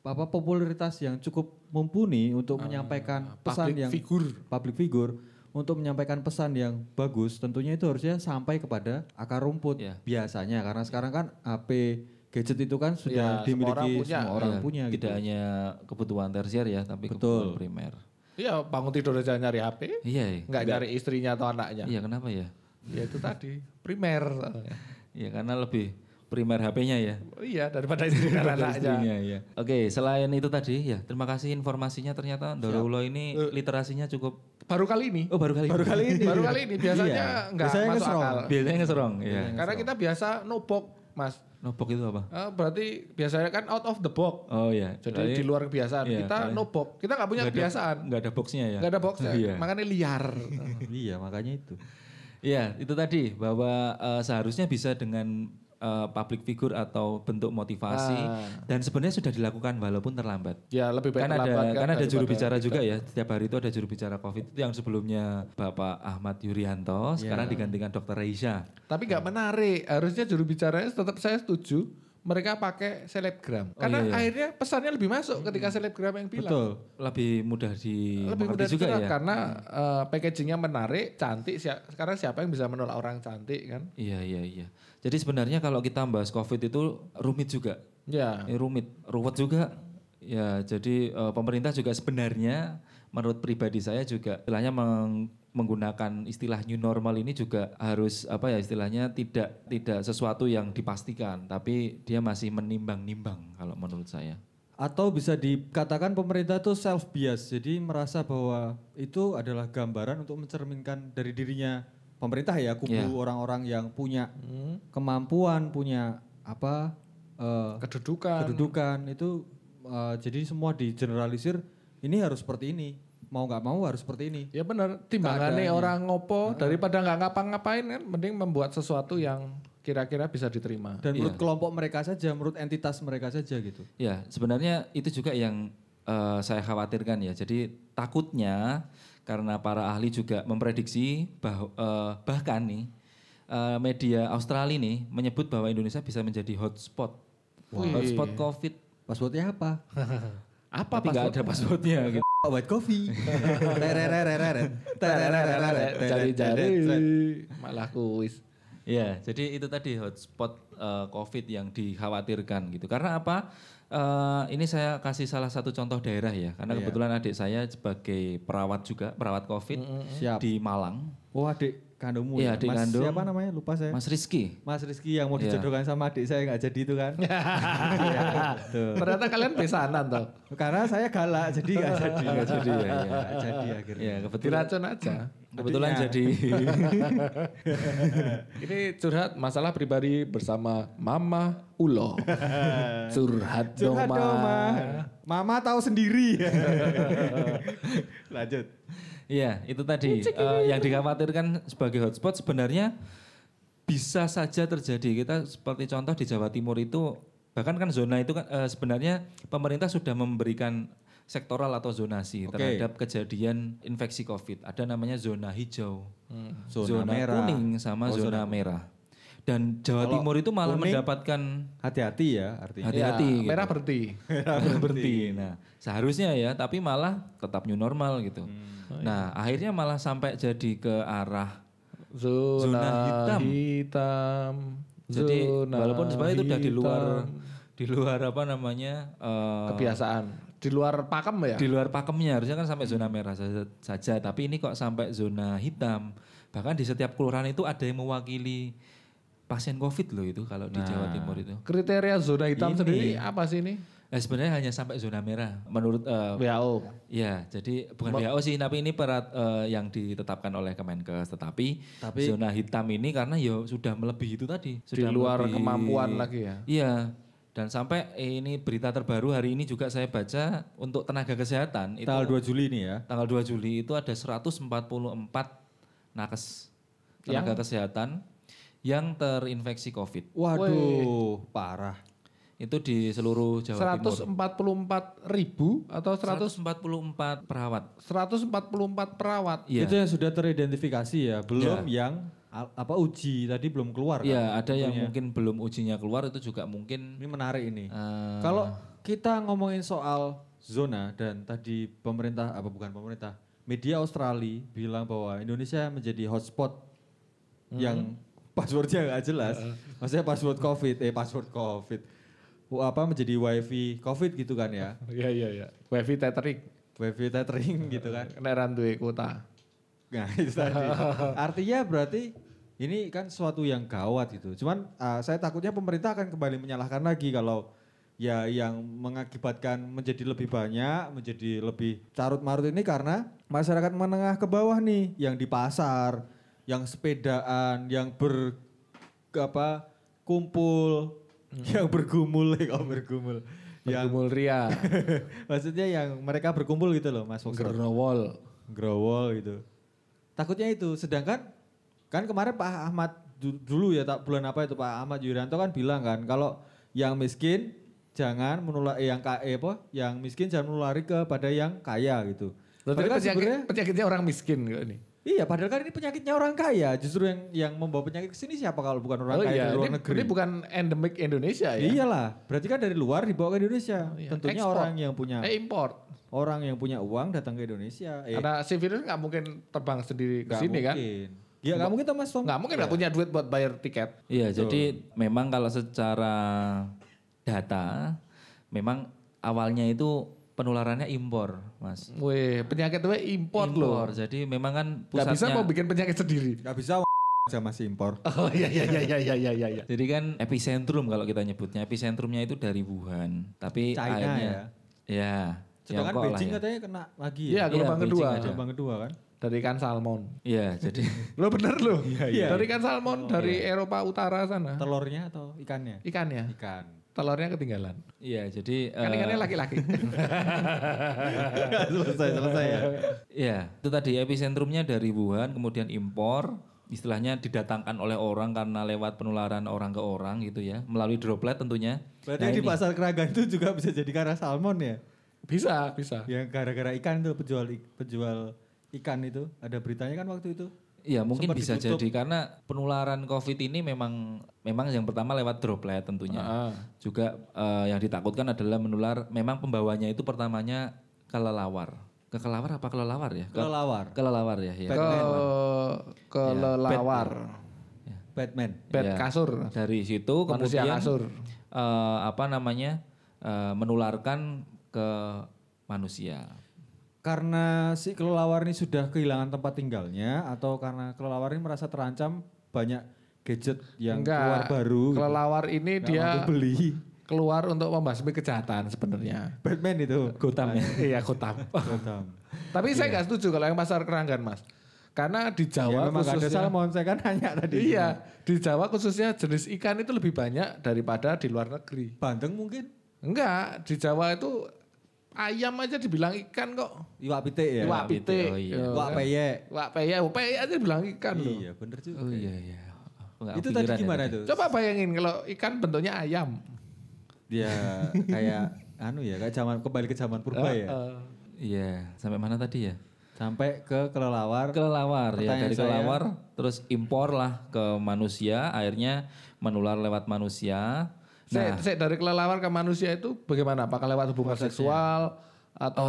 apa popularitas yang cukup mumpuni untuk menyampaikan pesan yang figure. public figure untuk menyampaikan pesan yang bagus tentunya itu harusnya sampai kepada akar rumput Ya. biasanya karena sekarang kan HP gadget itu kan Ya, semua sudah orang dimiliki punya. semua orang Iya, punya gitu. Tidak hanya kebutuhan tersier ya, tapi Betul. kebutuhan primer. Iya bangun tidur aja nyari HP, Iya, iya. nggak nyari istrinya atau anaknya. Iya, kenapa ya? Ya itu tadi primer. Iya, karena lebih primer HP-nya ya. Oh, iya daripada istri dan anaknya. Iya. Oke, selain itu tadi ya, terima kasih informasinya ternyata Doro Ulo ini literasinya cukup Baru kali ini. Oh, baru kali Baru kali ini. Baru kali ini biasanya Iya. nggak Biasanya masuk ngeserong. akal. Biasanya ngeserong, iya. Karena kita biasa nobok, Mas. Nobok itu apa? Eh, berarti biasanya kan out of the box. Oh iya. Jadi di luar kebiasaan. Iya, kita kalian- nobok. Kita nggak punya ada- kebiasaan. Nggak ada boxnya ya? Nggak ada boxnya. Iya. Makanya liar. iya, makanya itu. Iya, itu tadi bahwa eh, seharusnya bisa dengan eh, public figure atau bentuk motivasi Ah. dan sebenarnya sudah dilakukan walaupun terlambat. ya lebih baik Kan ada terlambat kan ada juru bicara tidak. juga ya. Setiap hari itu ada juru bicara Covid itu yang sebelumnya Bapak Ahmad Yuryanto, sekarang digantikan Dr. Reisha. Tapi nggak menarik. Harusnya juru bicaranya tetap saya setuju. Mereka pakai selebgram. Karena iya, iya. akhirnya pesannya lebih masuk ketika selebgram yang bilang. Betul. Lebih mudah di Lebih mudah juga ya. karena eh, packagingnya menarik, cantik. Sia- Sekarang siapa yang bisa menolak orang cantik kan? Iya, iya, iya. Jadi sebenarnya kalau kita bahas Covid itu rumit juga. Ya. Eh, rumit, ruwet juga. Ya, jadi eh, pemerintah juga sebenarnya menurut pribadi saya juga istilahnya meng- menggunakan istilah new normal ini juga harus apa ya istilahnya tidak tidak sesuatu yang dipastikan, tapi dia masih menimbang-nimbang kalau menurut saya. Atau bisa dikatakan pemerintah itu self bias, jadi merasa bahwa itu adalah gambaran untuk mencerminkan dari dirinya pemerintah ya, kubu Iya. orang-orang yang punya kemampuan, punya apa eh, Kedudukan. kedudukan itu eh, jadi semua digeneralisir ini harus seperti ini, mau nggak mau harus seperti ini. Ya benar, timbangannya orang ngopo daripada nggak ngapa-ngapain kan mending membuat sesuatu yang kira-kira bisa diterima. Dan menurut kelompok mereka saja, menurut entitas mereka saja gitu. Ya, sebenarnya itu juga yang eh, saya khawatirkan ya. Jadi takutnya karena para ahli juga memprediksi bah, eh, bahkan nih eh, media Australia nih menyebut bahwa Indonesia bisa menjadi hotspot. Hotspot COVID. Passwordnya apa? Apa Tapi nggak ada passwordnya gitu. White coffee. Jari-jari malah kuis. Ya, jadi itu tadi hotspot eh, COVID yang dikhawatirkan gitu. Karena apa? Eh, ini saya kasih salah satu contoh daerah ya. Karena kebetulan adik saya sebagai perawat juga, perawat COVID Siap. di Malang. Oh adik kandungmu Iya, ya? adik Mas kandung. Siapa namanya? Lupa saya. Mas, Mas Rizky. Rizky yang mau Iya. dijodohkan sama adik saya nggak jadi itu kan? Betul. Ternyata kalian besanan toh. Karena saya galak jadi nggak jadi. Nggak jadi ya, ya. Nggak jadi akhirnya. Ya, kebetulan Diracun aja. kebetulan Adiknya. jadi Ini curhat masalah pribadi bersama Mama Ulo. curhat dong, Curhat Ma. dong, Ma. Mama tahu sendiri. Lanjut. Iya, itu tadi eh, yang dikhawatirkan sebagai hotspot sebenarnya bisa saja terjadi. Kita seperti contoh di Jawa Timur itu bahkan kan zona itu kan eh, sebenarnya pemerintah sudah memberikan sektoral atau zonasi Oke. terhadap kejadian infeksi Covid. Ada namanya zona hijau, Zona merah. kuning sama Oh, zona, zona- merah. Dan Jawa Kalau Timur itu malah kuning- mendapatkan Hati-hati ya artinya. hati-hati. Ya, gitu. merah berhenti. berhenti. Nah, seharusnya ya, tapi malah tetap new normal gitu. Hmm. Nah, akhirnya malah sampai jadi ke arah Zona, Zona hitam. hitam. jadi Zona walaupun sebenarnya itu udah di luar di luar apa namanya eh, kebiasaan. Di luar pakem ya? di luar pakemnya harusnya kan sampai zona merah saja, saja, tapi ini kok sampai zona hitam. Bahkan di setiap kelurahan itu ada yang mewakili pasien Covid loh itu kalau di Jawa Timur itu. Kriteria zona hitam Ini. sendiri apa sih ini? Nah, sebenarnya hanya sampai zona merah menurut eh, WHO. Ya, jadi bukan WHO sih, tapi ini perat eh, yang ditetapkan oleh Kemenkes. Tetapi, Tapi- zona hitam ini karena ya sudah melebihi itu tadi. Di Sudah luar melebihi- kemampuan lagi ya? Iya, dan sampai ini berita terbaru hari ini juga saya baca untuk tenaga kesehatan itu Tanggal 2 Juli ini ya. tanggal 2 Juli itu ada 144 nakes tenaga kesehatan yang terinfeksi COVID. Waduh, parah. Itu di seluruh Jawa Timur. 144 ribu atau 100, 144 perawat. 144 perawat. Iya. Itu yang sudah teridentifikasi ya, belum yang al- apa uji tadi belum keluar kan? Iya, ada yang mungkin belum ujinya keluar itu juga mungkin Ini menarik ini. eh, Kalau kita ngomongin soal zona dan tadi pemerintah apa bukan pemerintah, media Australia bilang bahwa Indonesia menjadi hotspot yang passwordnya nggak jelas. Maksudnya password COVID, eh password COVID, apa menjadi wifi covid gitu kan ya. Iya iya iya. Wifi tethering. Wifi tethering gitu kan. Kendaraan duwe kuota. Nah itu tadi. Artinya berarti ini kan suatu yang gawat gitu. Cuman uh, saya takutnya pemerintah akan kembali menyalahkan lagi kalau ya yang mengakibatkan menjadi lebih banyak, menjadi lebih carut marut ini karena masyarakat menengah ke bawah nih yang di pasar, yang sepedaan, yang ber apa kumpul, yang bergumul kalau bergumul. Yang Bergumul ria. maksudnya yang mereka berkumpul gitu loh Mas Fox. Gerowol. Growol gitu. Takutnya itu. Sedangkan kan kemarin Pak Ahmad du- dulu ya tak bulan apa itu Pak Ahmad Yurianto kan bilang kan kalau yang miskin jangan menular eh, yang ka- eh, apa yang miskin jangan menulari kepada yang kaya gitu. Berarti kan penyakit, sebenarnya- penyakitnya orang miskin kok ini. Iya, padahal kan ini penyakitnya orang kaya. Justru yang yang membawa penyakit ke sini siapa kalau bukan orang Oh kaya iya, dari luar ini, negeri? ini bukan endemik Indonesia ya? Iyalah, berarti kan dari luar dibawa ke Indonesia. iya. Tentunya Ekspor. orang yang punya Eh import. orang yang punya uang datang ke Indonesia. Eh, Karena si virus nggak mungkin terbang sendiri ke sini kan? mungkin. Ya nggak mungkin Thomas Tom. Nggak mungkin nggak punya duit buat bayar tiket. Iya, jadi memang kalau secara data memang awalnya itu penularannya impor, Mas. Wih, penyakit itu import, loh. Impor. Jadi memang kan Nggak bisa pusatnya mau bikin penyakit sendiri. Nggak bisa aja masih impor. Oh iya iya iya iya iya iya iya. iya. Jadi kan epicentrum kalau kita nyebutnya epicentrumnya itu dari Wuhan, tapi China akhirnya ya. Sedangkan Tiongkok lah Beijing ya. katanya kena lagi Iya, ya. gelombang Beijing kedua. ada. Gelombang kedua kan. Dari ikan salmon. Iya, jadi Lo bener lo. iya. Dari ikan salmon dari Eropa Utara sana. Telurnya atau ikannya? Ikannya. Ikan. Telurnya ketinggalan. iya jadi Kan eh, ikannya laki-laki. selesai selesai ya. Iya, itu tadi epicentrumnya dari Wuhan, kemudian impor, istilahnya didatangkan oleh orang karena lewat penularan orang ke orang gitu ya, melalui droplet tentunya. Berarti Nah, di ini- pasar Keragan itu juga bisa jadi karena salmon ya? bisa, bisa. Yang gara-gara ikan tuh penjual penjual ikan itu ada beritanya kan waktu itu. Iya mungkin Sempat bisa ditutup. jadi karena penularan COVID ini memang memang yang pertama lewat droplet tentunya. Ah. Juga eh, yang ditakutkan adalah menular. Memang pembawanya itu pertamanya kelelawar. Ke kelelawar apa kelelawar ya? Ke- Kelelawar. kelelawar ya. ya. Ke kelelawar. Batman. Bed Ya. kasur. Dari situ Manusia kemudian kasur. eh, apa namanya eh, menularkan ke manusia. Karena si kelelawar ini sudah kehilangan tempat tinggalnya atau karena kelelawar ini merasa terancam banyak gadget yang keluar baru. gitu. Kelelawar ini Nggak dia beli. keluar untuk membasmi kejahatan sebenarnya. Batman itu. Gotham ya. iya, Gotham. Gotham. Tapi saya nggak setuju kalau yang pasar keranggan, Mas. Karena di ya Jawa ada khususnya salmon, saya kan hanya tadi. Iya, di Jawa khususnya jenis ikan itu lebih banyak daripada di luar negeri. Bandeng mungkin. Enggak, di Jawa itu ayam aja dibilang ikan kok. Iwak pitik ya. Iwak pitik, oh iya. Ya, Iwak kan? peyek. Iwak peyek, oh, peyek aja dibilang ikan loh. Iya bener juga. Oh iya iya. Nggak Itu tadi ya gimana tuh? Coba bayangin kalau ikan bentuknya ayam. Dia kayak anu ya, kayak zaman kembali ke zaman purba ya. Eh, Iya, sampai mana tadi ya? Sampai ke kelelawar. Kelelawar ya dari saya- kelelawar terus impor lah ke manusia, akhirnya menular lewat manusia. Saya- Nah, saya dari kelelawar ke manusia itu bagaimana? Apakah lewat hubungan seksual atau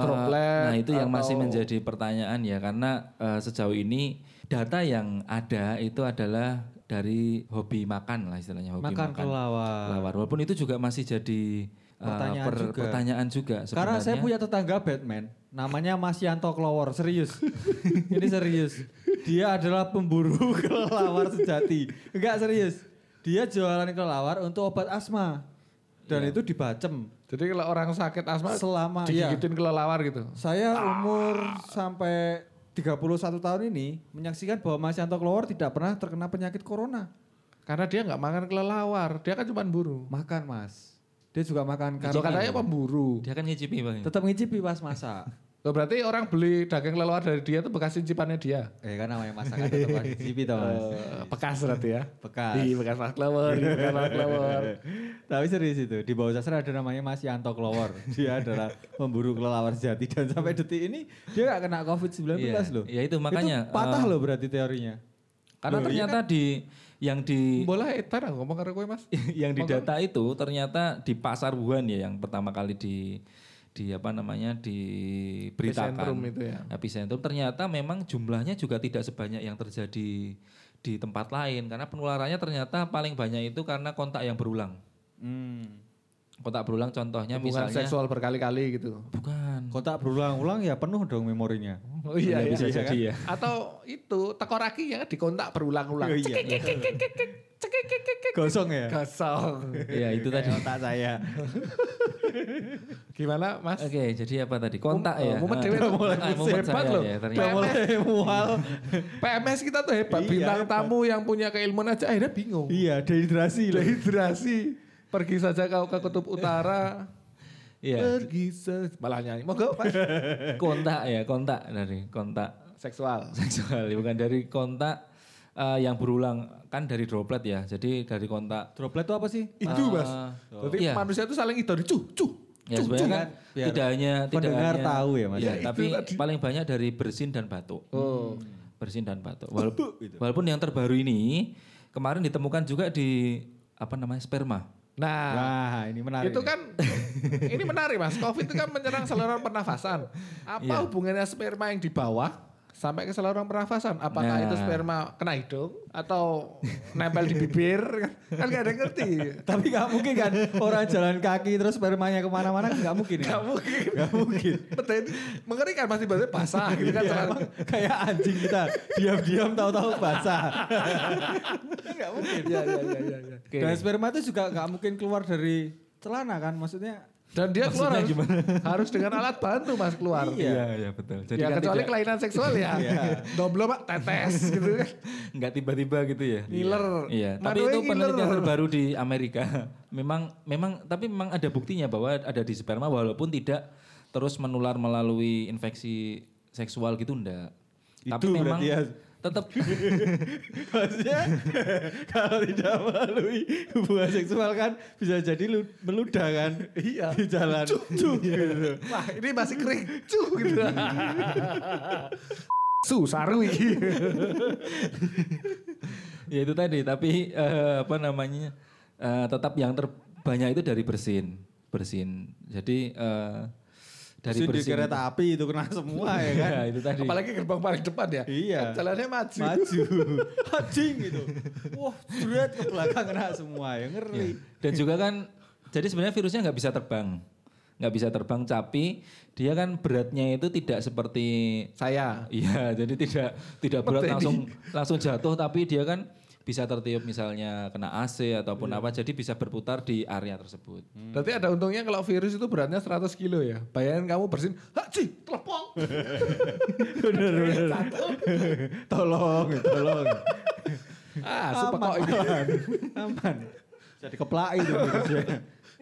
droplet? Nah itu yang masih menjadi pertanyaan ya karena eh, sejauh ini data yang ada itu adalah dari hobi makan lah istilahnya hobi Makan makan, kelelawar. kelelawar. Walaupun itu juga masih jadi eh, Pertanyaan per- juga. pertanyaan juga Karena saya sebenarnya. punya tetangga Batman, namanya Mas Yanto Klowor, serius. Ini serius. Dia adalah pemburu kelelawar sejati. Enggak serius. Dia jualan kelelawar untuk obat asma. Dan itu dibacem. Jadi kalau orang sakit asma Selama iya. digigitin kelelawar gitu. Saya umur sampai 31 tahun ini menyaksikan bahwa Mas Yanto Klowor tidak pernah terkena penyakit corona. Karena dia nggak makan kelelawar, dia kan cuma buru. Makan Mas. Dia juga makan Kalau kambing. katanya pemburu. Dia kan ngicipi bang. Tetap ngicipi pas masak. Loh, berarti orang beli daging kelelawar dari dia itu bekas cincipannya dia. eh kan namanya masakan tetap harus ngicipi toh Mas. Eh, bekas berarti ya. Bekas. Di bekas mas kelelawar, di bekas mas kelelawar. Tapi serius itu, di bawah sastra ada namanya Mas Yanto Klowor. Dia adalah pemburu kelelawar sejati dan sampai detik ini dia gak kena COVID-19 Iya, loh. iya itu makanya, Itu patah eh, loh berarti teorinya. Karena ternyata di yang di Bola etar aku ngomong karo kowe Mas. yang di data itu ternyata di pasar Wuhan ya yang pertama kali di di apa namanya diberitakan Epicentrum itu ya. epicentrum ternyata memang jumlahnya juga tidak sebanyak yang terjadi di tempat lain karena penularannya ternyata paling banyak itu karena kontak yang berulang Hmm. Kontak berulang contohnya Hubungan misalnya seksual berkali-kali gitu. bukan. Kontak berulang-ulang ya penuh dong memorinya. Oh iya, Ya, bisa iya, jadi ya. Atau itu tekoraki ya dikontak berulang-ulang. Oh, iya. Gosong ya? Kosong. Iya, itu tadi. Otak saya. Gimana Mas? Oke, jadi apa tadi? Kontak Mum- ya. oh, mumet Ah, dewe tuh mulai ah, mumet hebat loh. ya, mulai mual. PMS kita tuh hebat. Iya, Bintang hebat. tamu yang punya keilmuan aja akhirnya bingung. Iya, dehidrasi. Dehidrasi. Pergi saja kau ke kutub utara. Iya, Pergi saja. Malah nyanyi. Moga Mas. kontak ya, kontak dari kontak Seksual. seksual, bukan dari kontak eh, yang berulang kan dari droplet ya. Jadi dari kontak Droplet itu apa sih? Itu Mas. Ah, Jadi iya. manusia itu saling itu cuh cuh. Ya sebenarnya kan Biar tidak hanya tidak hanya, tahu ya, Mas. Iya, Ya, tapi tadi. paling banyak dari bersin dan batuk. Oh. Bersin dan batuk. Walaupun, walaupun yang terbaru ini kemarin ditemukan juga di apa namanya sperma. Nah, Nah, ini menarik. itu kan ini menarik mas. Covid itu kan menyerang saluran pernafasan. Apa Iya. hubungannya sperma yang di bawah sampai ke saluran pernafasan? Apakah Nah. itu sperma kena hidung atau nempel di bibir? Kan gak ada yang ngerti. Tapi gak mungkin kan orang jalan kaki terus spermanya ke mana-mana gak mungkin ya? Gak mungkin. Gak mungkin. Betul ini mengerikan masih bahasa basah gitu kan. Emang kayak anjing kita diam-diam tahu-tahu basah. gak mungkin. Iya iya. iya. Oke. Dan sperma itu juga gak mungkin keluar dari celana kan? Maksudnya Dan dia keluar harus, Maksudnya harus dengan alat bantu mas keluar. iya betul. Jadi ya kan kecuali tidak, kelainan seksual ya. Doblo pak tetes gitu kan. nggak tiba-tiba gitu ya. Ngiler. Iya, tapi itu penelitian ngiler. terbaru di Amerika. Memang memang tapi memang ada buktinya bahwa ada di sperma walaupun tidak terus menular melalui infeksi seksual gitu enggak. tapi Itu memang berarti ya. Tetap maksudnya kalau tidak melalui hubungan seksual kan bisa jadi lu- meludah kan? Iya. Di jalan. Cuh gitu. Wah ini masih kering. Cuh gitu. Su saru ya itu tadi tapi eh, apa namanya eh, tetap yang terbanyak itu dari bersin bersin jadi eh, dari di bersin kereta api itu kena semua ya kan? ya itu tadi Apalagi gerbang paling depan ya. Iya. Jalannya maju. Maju. Anjing gitu. Wah, berat ke belakang kena semua ya ngeri. dan juga kan jadi sebenarnya virusnya nggak bisa terbang nggak bisa terbang tapi dia kan beratnya itu tidak seperti Saya. iya jadi tidak tidak berat langsung langsung jatuh tapi dia kan bisa tertiup misalnya kena AC ataupun Iya. apa jadi bisa berputar di area tersebut Berarti ada untungnya kalau virus itu beratnya 100 kilo ya. Bayangin kamu bersin, haji, telepon. Bener bener. tolong, tolong. ah, ini. Aman. Aman. Jadi keplai itu virusnya.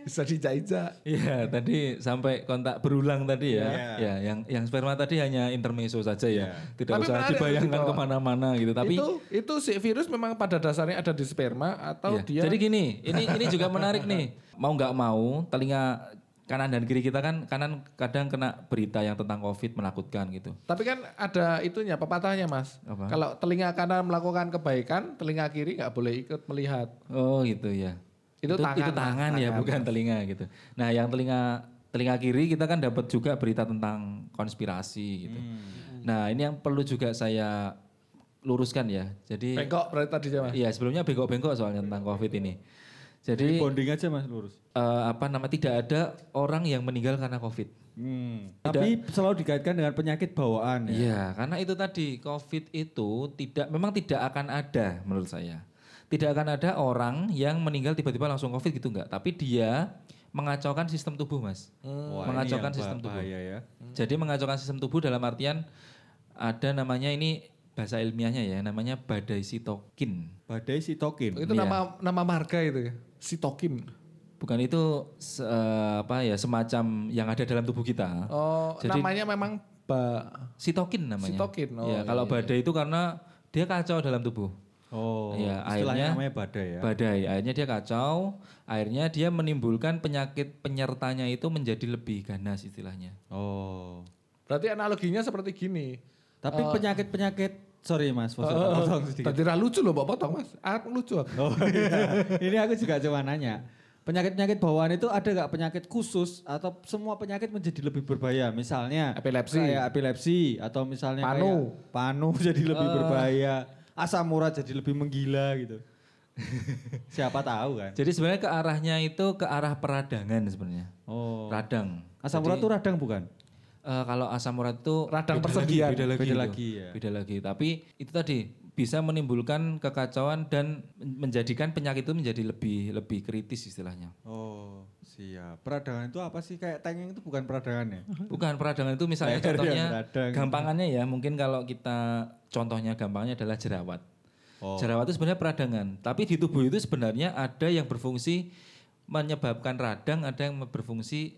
Bisa dijajak. Iya, tadi sampai kontak berulang tadi ya. Iya. Ya, yang yang sperma tadi hanya intermezzo saja ya. Tidak Tapi usah dibayangkan dibawa. ke mana-mana gitu. Tapi itu itu si virus memang pada dasarnya ada di sperma atau Iya. dia Jadi gini, ini ini juga menarik nih. Mau nggak mau, telinga kanan dan kiri kita kan kanan kadang kena berita yang tentang COVID menakutkan gitu. Tapi kan ada itunya pepatahnya mas. Apa? Kalau telinga kanan melakukan kebaikan, telinga kiri nggak boleh ikut melihat. Oh gitu ya. Itu tangan, itu tangan ya, tangan, bukan telinga gitu. Nah, yang telinga telinga kiri kita kan dapat juga berita tentang konspirasi gitu. Nah, ini yang perlu juga saya luruskan ya. Jadi Bengkok berarti tadi mas. iya sebelumnya bengkok-bengkok soalnya tentang COVID ini. Jadi Bonding aja mas lurus. eh, apa nama tidak ada orang yang meninggal karena COVID. Hmm. Tapi selalu dikaitkan dengan penyakit bawaan ya. Iya, karena itu tadi COVID itu tidak memang tidak akan ada menurut saya. Tidak akan ada orang yang meninggal tiba-tiba langsung COVID gitu enggak, tapi dia mengacaukan sistem tubuh, Mas. Wah, ini mengacaukan sistem tubuh. ya. Jadi mengacaukan sistem tubuh dalam artian ada namanya ini bahasa ilmiahnya ya, namanya badai sitokin. Badai sitokin. Itu Iya. nama nama marga itu ya. Sitokin. Bukan itu se- eh, apa ya semacam yang ada dalam tubuh kita. Oh, Jadi- namanya memang ba Sitokin namanya. Sitokin, oh, ya, iya, kalau iya. badai itu karena dia kacau dalam tubuh. Oh, istilahnya akhirnya- namanya badai ya. Badai, akhirnya dia kacau, akhirnya dia menimbulkan penyakit penyertanya itu menjadi lebih ganas istilahnya. oh. Berarti analoginya seperti gini. Tapi penyakit-penyakit sorry Mas, Oh, maksud potong sedikit. Tadi lucu loh, Mbak potong mas. Ah, lucu. aku. Oh iya. Ini aku juga cuma nanya. Penyakit-penyakit bawaan itu ada nggak penyakit khusus atau semua penyakit menjadi lebih berbahaya? Misalnya Epilepsi. kayak epilepsi atau misalnya Panu. kayak panu jadi lebih berbahaya, asam urat jadi lebih menggila gitu. Siapa tahu kan. Jadi sebenarnya ke arahnya itu ke arah peradangan sebenarnya. Oh. Radang. Asam urat tuh radang bukan? Eh, kalau asam urat itu Radang beda persendian. lagi, beda lagi, Beda itu. lagi, ya. Beda lagi. Tapi itu tadi bisa menimbulkan kekacauan dan menjadikan penyakit itu menjadi lebih lebih kritis istilahnya. Oh, siap. Peradangan itu apa sih? Kayak tengeng itu bukan peradangan ya? Bukan peradangan itu misalnya Leher contohnya gampangannya ya mungkin kalau kita contohnya gampangnya adalah jerawat. Oh. Jerawat itu sebenarnya peradangan, tapi di tubuh itu sebenarnya ada yang berfungsi menyebabkan radang, ada yang berfungsi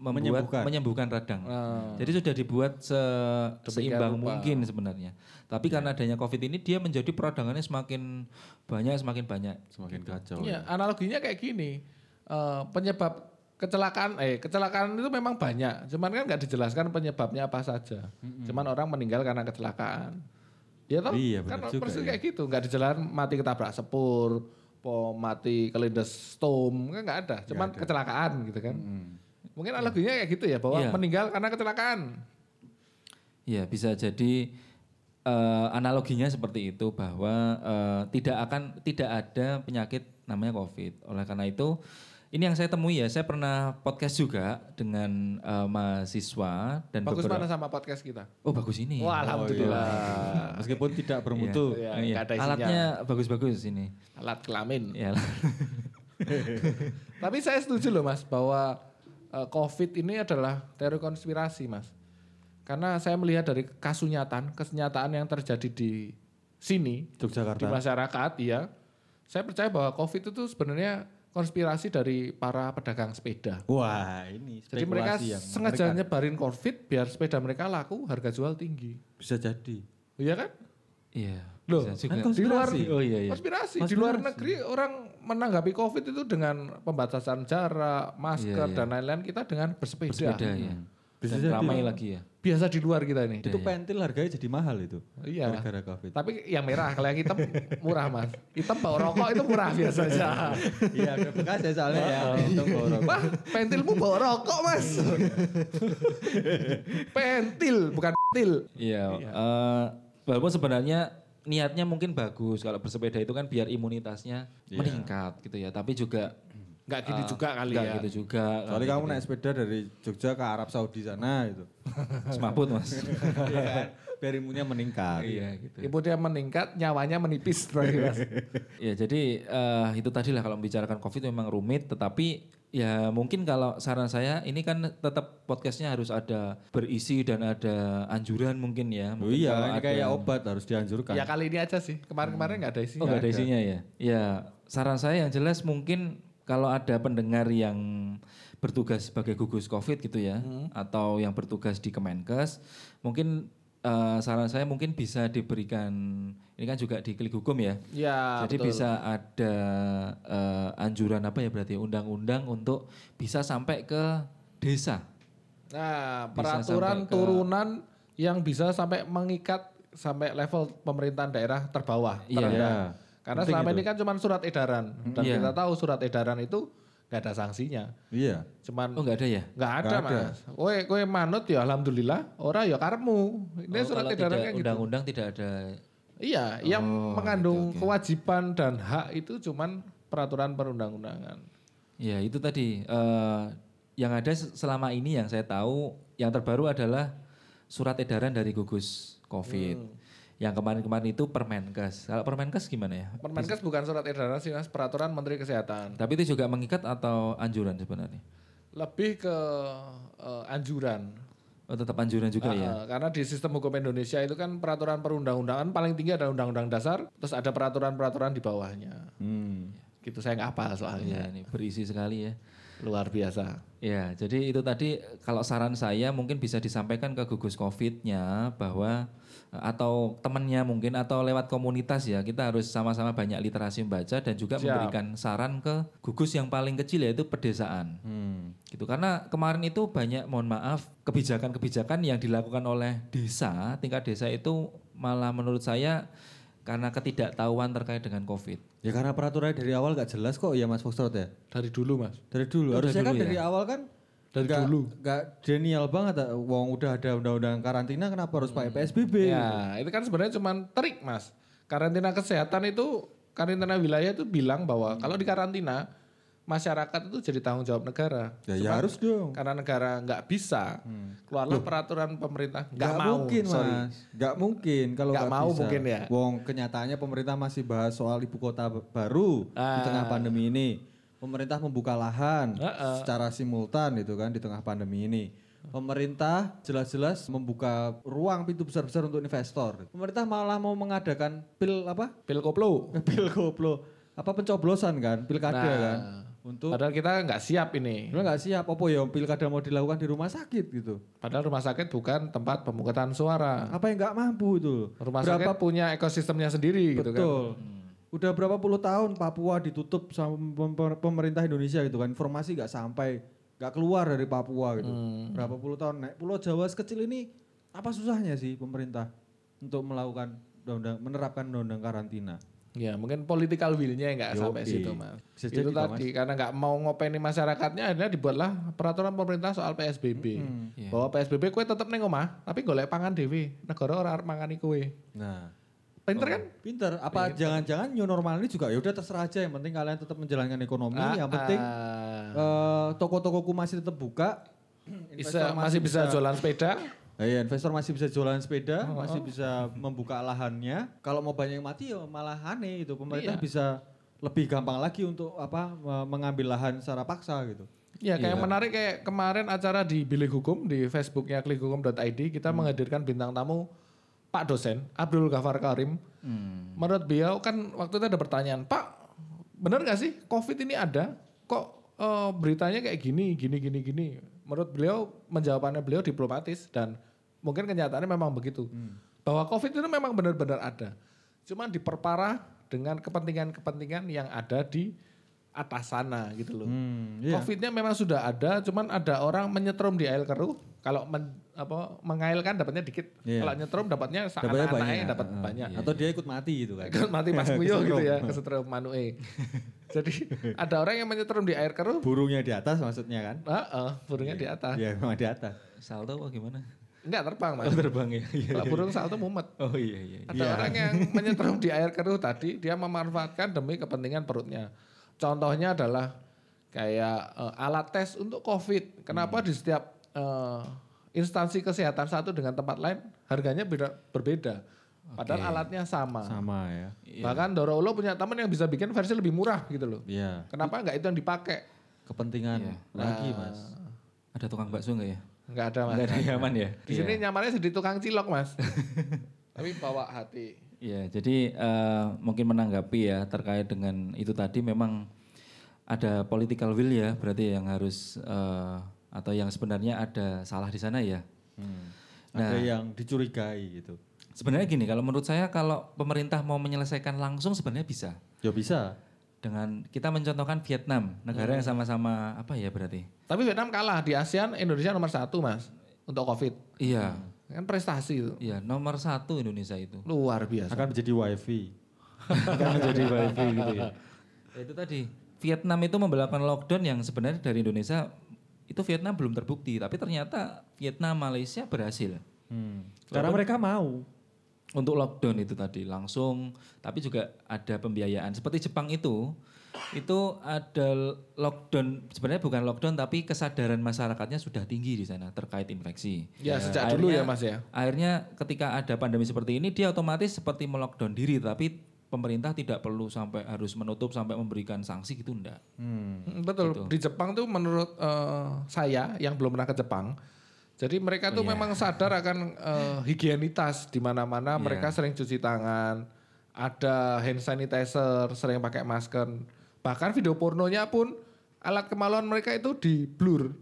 membuat Menyembuhkan. menyembuhkan, radang. Ah. Jadi sudah dibuat se- seimbang rupa. mungkin sebenarnya. Tapi karena adanya Covid ini dia menjadi peradangannya semakin banyak semakin banyak. Semakin kacau. Iya, analoginya kayak gini. Eh, penyebab kecelakaan eh kecelakaan itu memang banyak. Cuman kan nggak dijelaskan penyebabnya apa saja. Cuman orang meninggal karena kecelakaan. Ya toh? Iya, kan juga persis ya. kayak gitu, nggak dijelaskan mati ketabrak sepur, po mati kelindes stom, kan nggak ada. Cuman kecelakaan gitu kan. Mungkin analoginya kayak gitu ya bahwa Iya. meninggal karena kecelakaan. Iya bisa jadi eh, analoginya seperti itu bahwa eh, tidak akan tidak ada penyakit namanya COVID. Oleh karena itu ini yang saya temui ya, saya pernah podcast juga dengan eh, mahasiswa dan Bagus beberapa. mana sama podcast kita? Oh bagus ini. Wah, alhamdulillah. Meskipun tidak bermutu. Iya, Oh, iya. nggak ada isinya. Alatnya bagus-bagus ini. Alat kelamin. Ya. Tapi saya setuju loh mas bahwa eh, COVID ini adalah teori konspirasi mas. Karena saya melihat dari kasunyatan, kesenyataan yang terjadi di sini, di Yogyakarta. masyarakat, ya. Saya percaya bahwa COVID itu sebenarnya konspirasi dari para pedagang sepeda. Wah, ini Jadi mereka yang sengaja mengerikan. nyebarin COVID biar sepeda mereka laku, harga jual tinggi. bisa jadi. Iya kan? Iya. Loh, kan di luar konspirasi. Oh iya iya. konspirasi. di luar negeri orang menanggapi COVID itu dengan pembatasan jarak, masker Iya, iya. dan lain-lain kita dengan bersepeda. Bersepeda ya. Bisa Dan jadi. ramai lagi ya. Biasa di luar kita ini. Itu pentil harganya jadi mahal itu. Iya. Gara-gara Covid. Tapi yang merah, kalau yang hitam murah mas. Hitam bawa rokok itu murah biasanya. Iya, ada bekas ya soalnya ya. Wah, pentilmu bawa rokok mas. Pentil, bukan pentil. Iya. eh, walaupun sebenarnya niatnya mungkin bagus kalau bersepeda itu kan biar imunitasnya meningkat gitu ya. Tapi juga Enggak gini juga kali nggak ya. gitu juga. Soalnya kamu naik sepeda dari Jogja ke Arab Saudi sana itu. semaput mas. Iya kan? Biar imunnya meningkat. iya gitu. Ibu dia meningkat, nyawanya menipis. berarti, Mas. Ya jadi eh, itu tadi lah kalau membicarakan COVID memang rumit, tetapi ya mungkin kalau saran saya ini kan tetap podcastnya harus ada berisi dan ada anjuran mungkin ya. Oh Mungkin iya, kalau ini ada kayak yang- obat harus dianjurkan. ya kali ini aja sih. Kemarin-kemarin nggak ada isinya. Oh nggak ada isinya ya? Ya saran saya yang jelas mungkin kalau ada pendengar yang bertugas sebagai gugus COVID gitu ya, atau yang bertugas di Kemenkes, mungkin eh, saran saya mungkin bisa diberikan, ini kan juga di klik hukum ya, Ya, jadi betul. bisa ada eh, anjuran apa ya berarti undang-undang untuk bisa sampai ke desa. Nah, Bisa peraturan ke- turunan yang bisa sampai mengikat sampai level pemerintahan daerah terbawah, Iya. terendah. Iya. Karena Penting selama itu. ini kan cuma surat edaran dan Iya. kita tahu surat edaran itu nggak ada sanksinya. Iya. Cuman Oh nggak ada ya? nggak ada, Nggak ada. Mas. Kowe kowe manut ya alhamdulillah, ora ya karepmu. Ini Oh, surat kalau edaran tidak kayak gitu. undang-undang tidak ada Iya, yang Oh, mengandung kewajiban dan hak itu cuman peraturan perundang-undangan. Ya itu tadi eh, yang ada se- selama ini yang saya tahu yang terbaru adalah surat edaran dari gugus COVID. Hmm. Yang kemarin-kemarin itu Permenkes. Kalau Permenkes gimana ya? Permenkes bukan surat edaran sih, Mas, peraturan Menteri Kesehatan. Tapi itu juga mengikat atau anjuran sebenarnya? Lebih ke eh, anjuran. Oh tetap anjuran juga ya? Ah, karena di sistem hukum Indonesia itu kan peraturan perundang-undangan paling tinggi ada undang-undang dasar, terus ada peraturan-peraturan di bawahnya. Hmm. Gitu saya nggak hafal Ya soalnya. ini berisi sekali ya. Luar biasa. Ya, jadi itu tadi kalau saran saya mungkin bisa disampaikan ke gugus COVID-nya bahwa atau temannya mungkin atau lewat komunitas ya kita harus sama-sama banyak literasi membaca dan juga Siap. memberikan saran ke gugus yang paling kecil yaitu pedesaan. Hmm. Gitu karena kemarin itu banyak mohon maaf kebijakan-kebijakan yang dilakukan oleh desa, tingkat desa itu malah menurut saya karena ketidaktahuan terkait dengan Covid. Ya karena peraturannya dari awal gak jelas kok ya Mas Foxtrot ya. Dari dulu, Mas. Dari dulu. Dari Harusnya kan dulu dari ya? awal kan Dari nggak- dulu. nggak genial banget. ah. Wong udah ada undang-undang karantina kenapa harus pakai PSBB? Ya, itu kan sebenarnya cuma trik, Mas. Karantina kesehatan itu karantina wilayah itu bilang bahwa kalau di karantina masyarakat itu jadi tanggung jawab negara. Ya, ya harus dong. Karena negara nggak bisa, keluarlah peraturan pemerintah nggak mau. mungkin sorry. mas, nggak mungkin kalau Nggak mau bisa. mungkin ya. Wong kenyataannya pemerintah masih bahas soal ibu kota baru di Ah. tengah pandemi ini. Pemerintah membuka lahan Ah, secara simultan itu kan di tengah pandemi ini. Pemerintah jelas-jelas membuka ruang pintu besar-besar untuk investor. Pemerintah malah mau mengadakan pil apa? Pil koplo. Pil koplo apa pencoblosan kan, pilkada Nah. kan. Untuk Padahal kita nggak siap ini. Lo nggak siap apa ya pilkada mau dilakukan di rumah sakit gitu. Padahal rumah sakit bukan tempat pemungutan suara. Apa yang nggak mampu itu? Rumah sakit punya ekosistemnya sendiri gitu kan. Betul. Udah berapa puluh tahun Papua ditutup sama pem- pemerintah Indonesia gitu kan. Informasi nggak sampai, nggak keluar dari Papua gitu. Hmm. Berapa puluh tahun naik Pulau Jawa sekecil ini apa susahnya sih pemerintah untuk melakukan undang menerapkan undang karantina? Ya mungkin political will-nya nggak sampai situ mas. Bisa itu tadi karena nggak mau ngopeni masyarakatnya akhirnya dibuatlah peraturan pemerintah soal PSBB. Iya. Bahwa PSBB kue tetap neng omah tapi golek pangan dewi. Negara ora arep mangani kue. Nah, Pinter kan? pinter. Apa jangan-jangan new normal ini juga ya udah terserah aja yang penting kalian tetap menjalankan ekonomi, Ah, yang penting ah. eh, toko-tokoku masih tetap buka. bisa, Investor masih bisa jualan sepeda. Nah, Iya, investor masih bisa jualan sepeda, masih bisa membuka lahannya. Kalau mau banyak yang mati ya malah aneh itu. Pemerintah Iya. bisa lebih gampang lagi untuk apa me- mengambil lahan secara paksa gitu. Ya kayak menarik kayak kemarin acara di Bilik Hukum di Facebooknya klikhukum.id kita menghadirkan bintang tamu Pak dosen Abdul Ghafar Karim. Menurut beliau kan waktu itu ada pertanyaan, Pak benar gak sih COVID ini ada? Kok eh, beritanya kayak gini, gini, gini, gini? Menurut beliau menjawabannya beliau diplomatis dan mungkin kenyataannya memang begitu. Bahwa COVID itu memang benar-benar ada. Cuman diperparah dengan kepentingan-kepentingan yang ada di atas sana gitu loh. Hmm, iya. Covidnya memang sudah ada, cuman ada orang menyetrum di air keruh. Kalau men, apa mengailkan dapatnya dikit. Iya. Kalau nyetrum dapatnya saat Dapatnya anak banyak. dapat Heeh. banyak. Atau dia ikut mati gitu kan. Kan mati pas kuyuh gitu ya, Kesetrum. manue. Jadi ada orang yang menyetrum di air keruh, Burungnya di atas maksudnya kan? heeh, burungnya di atas. Iya, memang di atas. Salto apa gimana? Enggak terbang, Mas. Oh terbang ya. Iya. Kalau burung salto mumet. Oh iya iya. Ada Iya. orang yang menyetrum di air keruh tadi, dia memanfaatkan demi kepentingan perutnya. Contohnya adalah kayak eh, alat tes untuk COVID. Kenapa di setiap eh, instansi kesehatan satu dengan tempat lain harganya beda, berbeda. Padahal alatnya sama. Sama ya. Bahkan Doro Ulo punya teman yang bisa bikin versi lebih murah gitu loh. Iya. Kenapa nggak itu yang dipakai? Kepentingan lagi, Mas. Ada tukang bakso nggak ya? Nggak ada mas. Nggak ada nyaman ya? Di sini nyamannya jadi tukang cilok mas. Tapi bawa hati. Iya, jadi eh, mungkin menanggapi ya terkait dengan itu tadi memang ada political will ya, berarti yang harus eh, atau yang sebenarnya ada salah di sana ya. Ada yang dicurigai gitu. Sebenarnya gini, kalau menurut saya kalau pemerintah mau menyelesaikan langsung sebenarnya bisa. Ya bisa. Dengan kita mencontohkan Vietnam, negara yang sama-sama apa ya berarti? Tapi Vietnam kalah di ASEAN Indonesia nomor satu mas untuk COVID. Iya, Kan prestasi itu. iya nomor satu Indonesia itu. Luar biasa. Akan menjadi wifi. Akan menjadi wifi gitu ya. Ya, itu tadi Vietnam itu memperlakukan lockdown yang sebenarnya dari Indonesia itu Vietnam belum terbukti, tapi ternyata Vietnam Malaysia berhasil Hmm. Karena mereka mau. untuk lockdown itu tadi langsung, tapi juga ada pembiayaan seperti Jepang itu itu ada lockdown sebenarnya bukan lockdown tapi kesadaran masyarakatnya sudah tinggi di sana terkait infeksi. Ya, sejak dulu ya, Mas, ya. Akhirnya ketika ada pandemi seperti ini dia otomatis seperti melockdown diri tapi pemerintah tidak perlu sampai harus menutup sampai memberikan sanksi gitu enggak. Hmm. Mm, Betul. Di Jepang tuh menurut eh, saya yang belum pernah ke Jepang, jadi mereka tuh memang sadar akan eh, higienitas di mana-mana. Mereka sering cuci tangan, ada hand sanitizer, sering pakai masker. Bahkan video pornonya pun alat kemaluan mereka itu di blur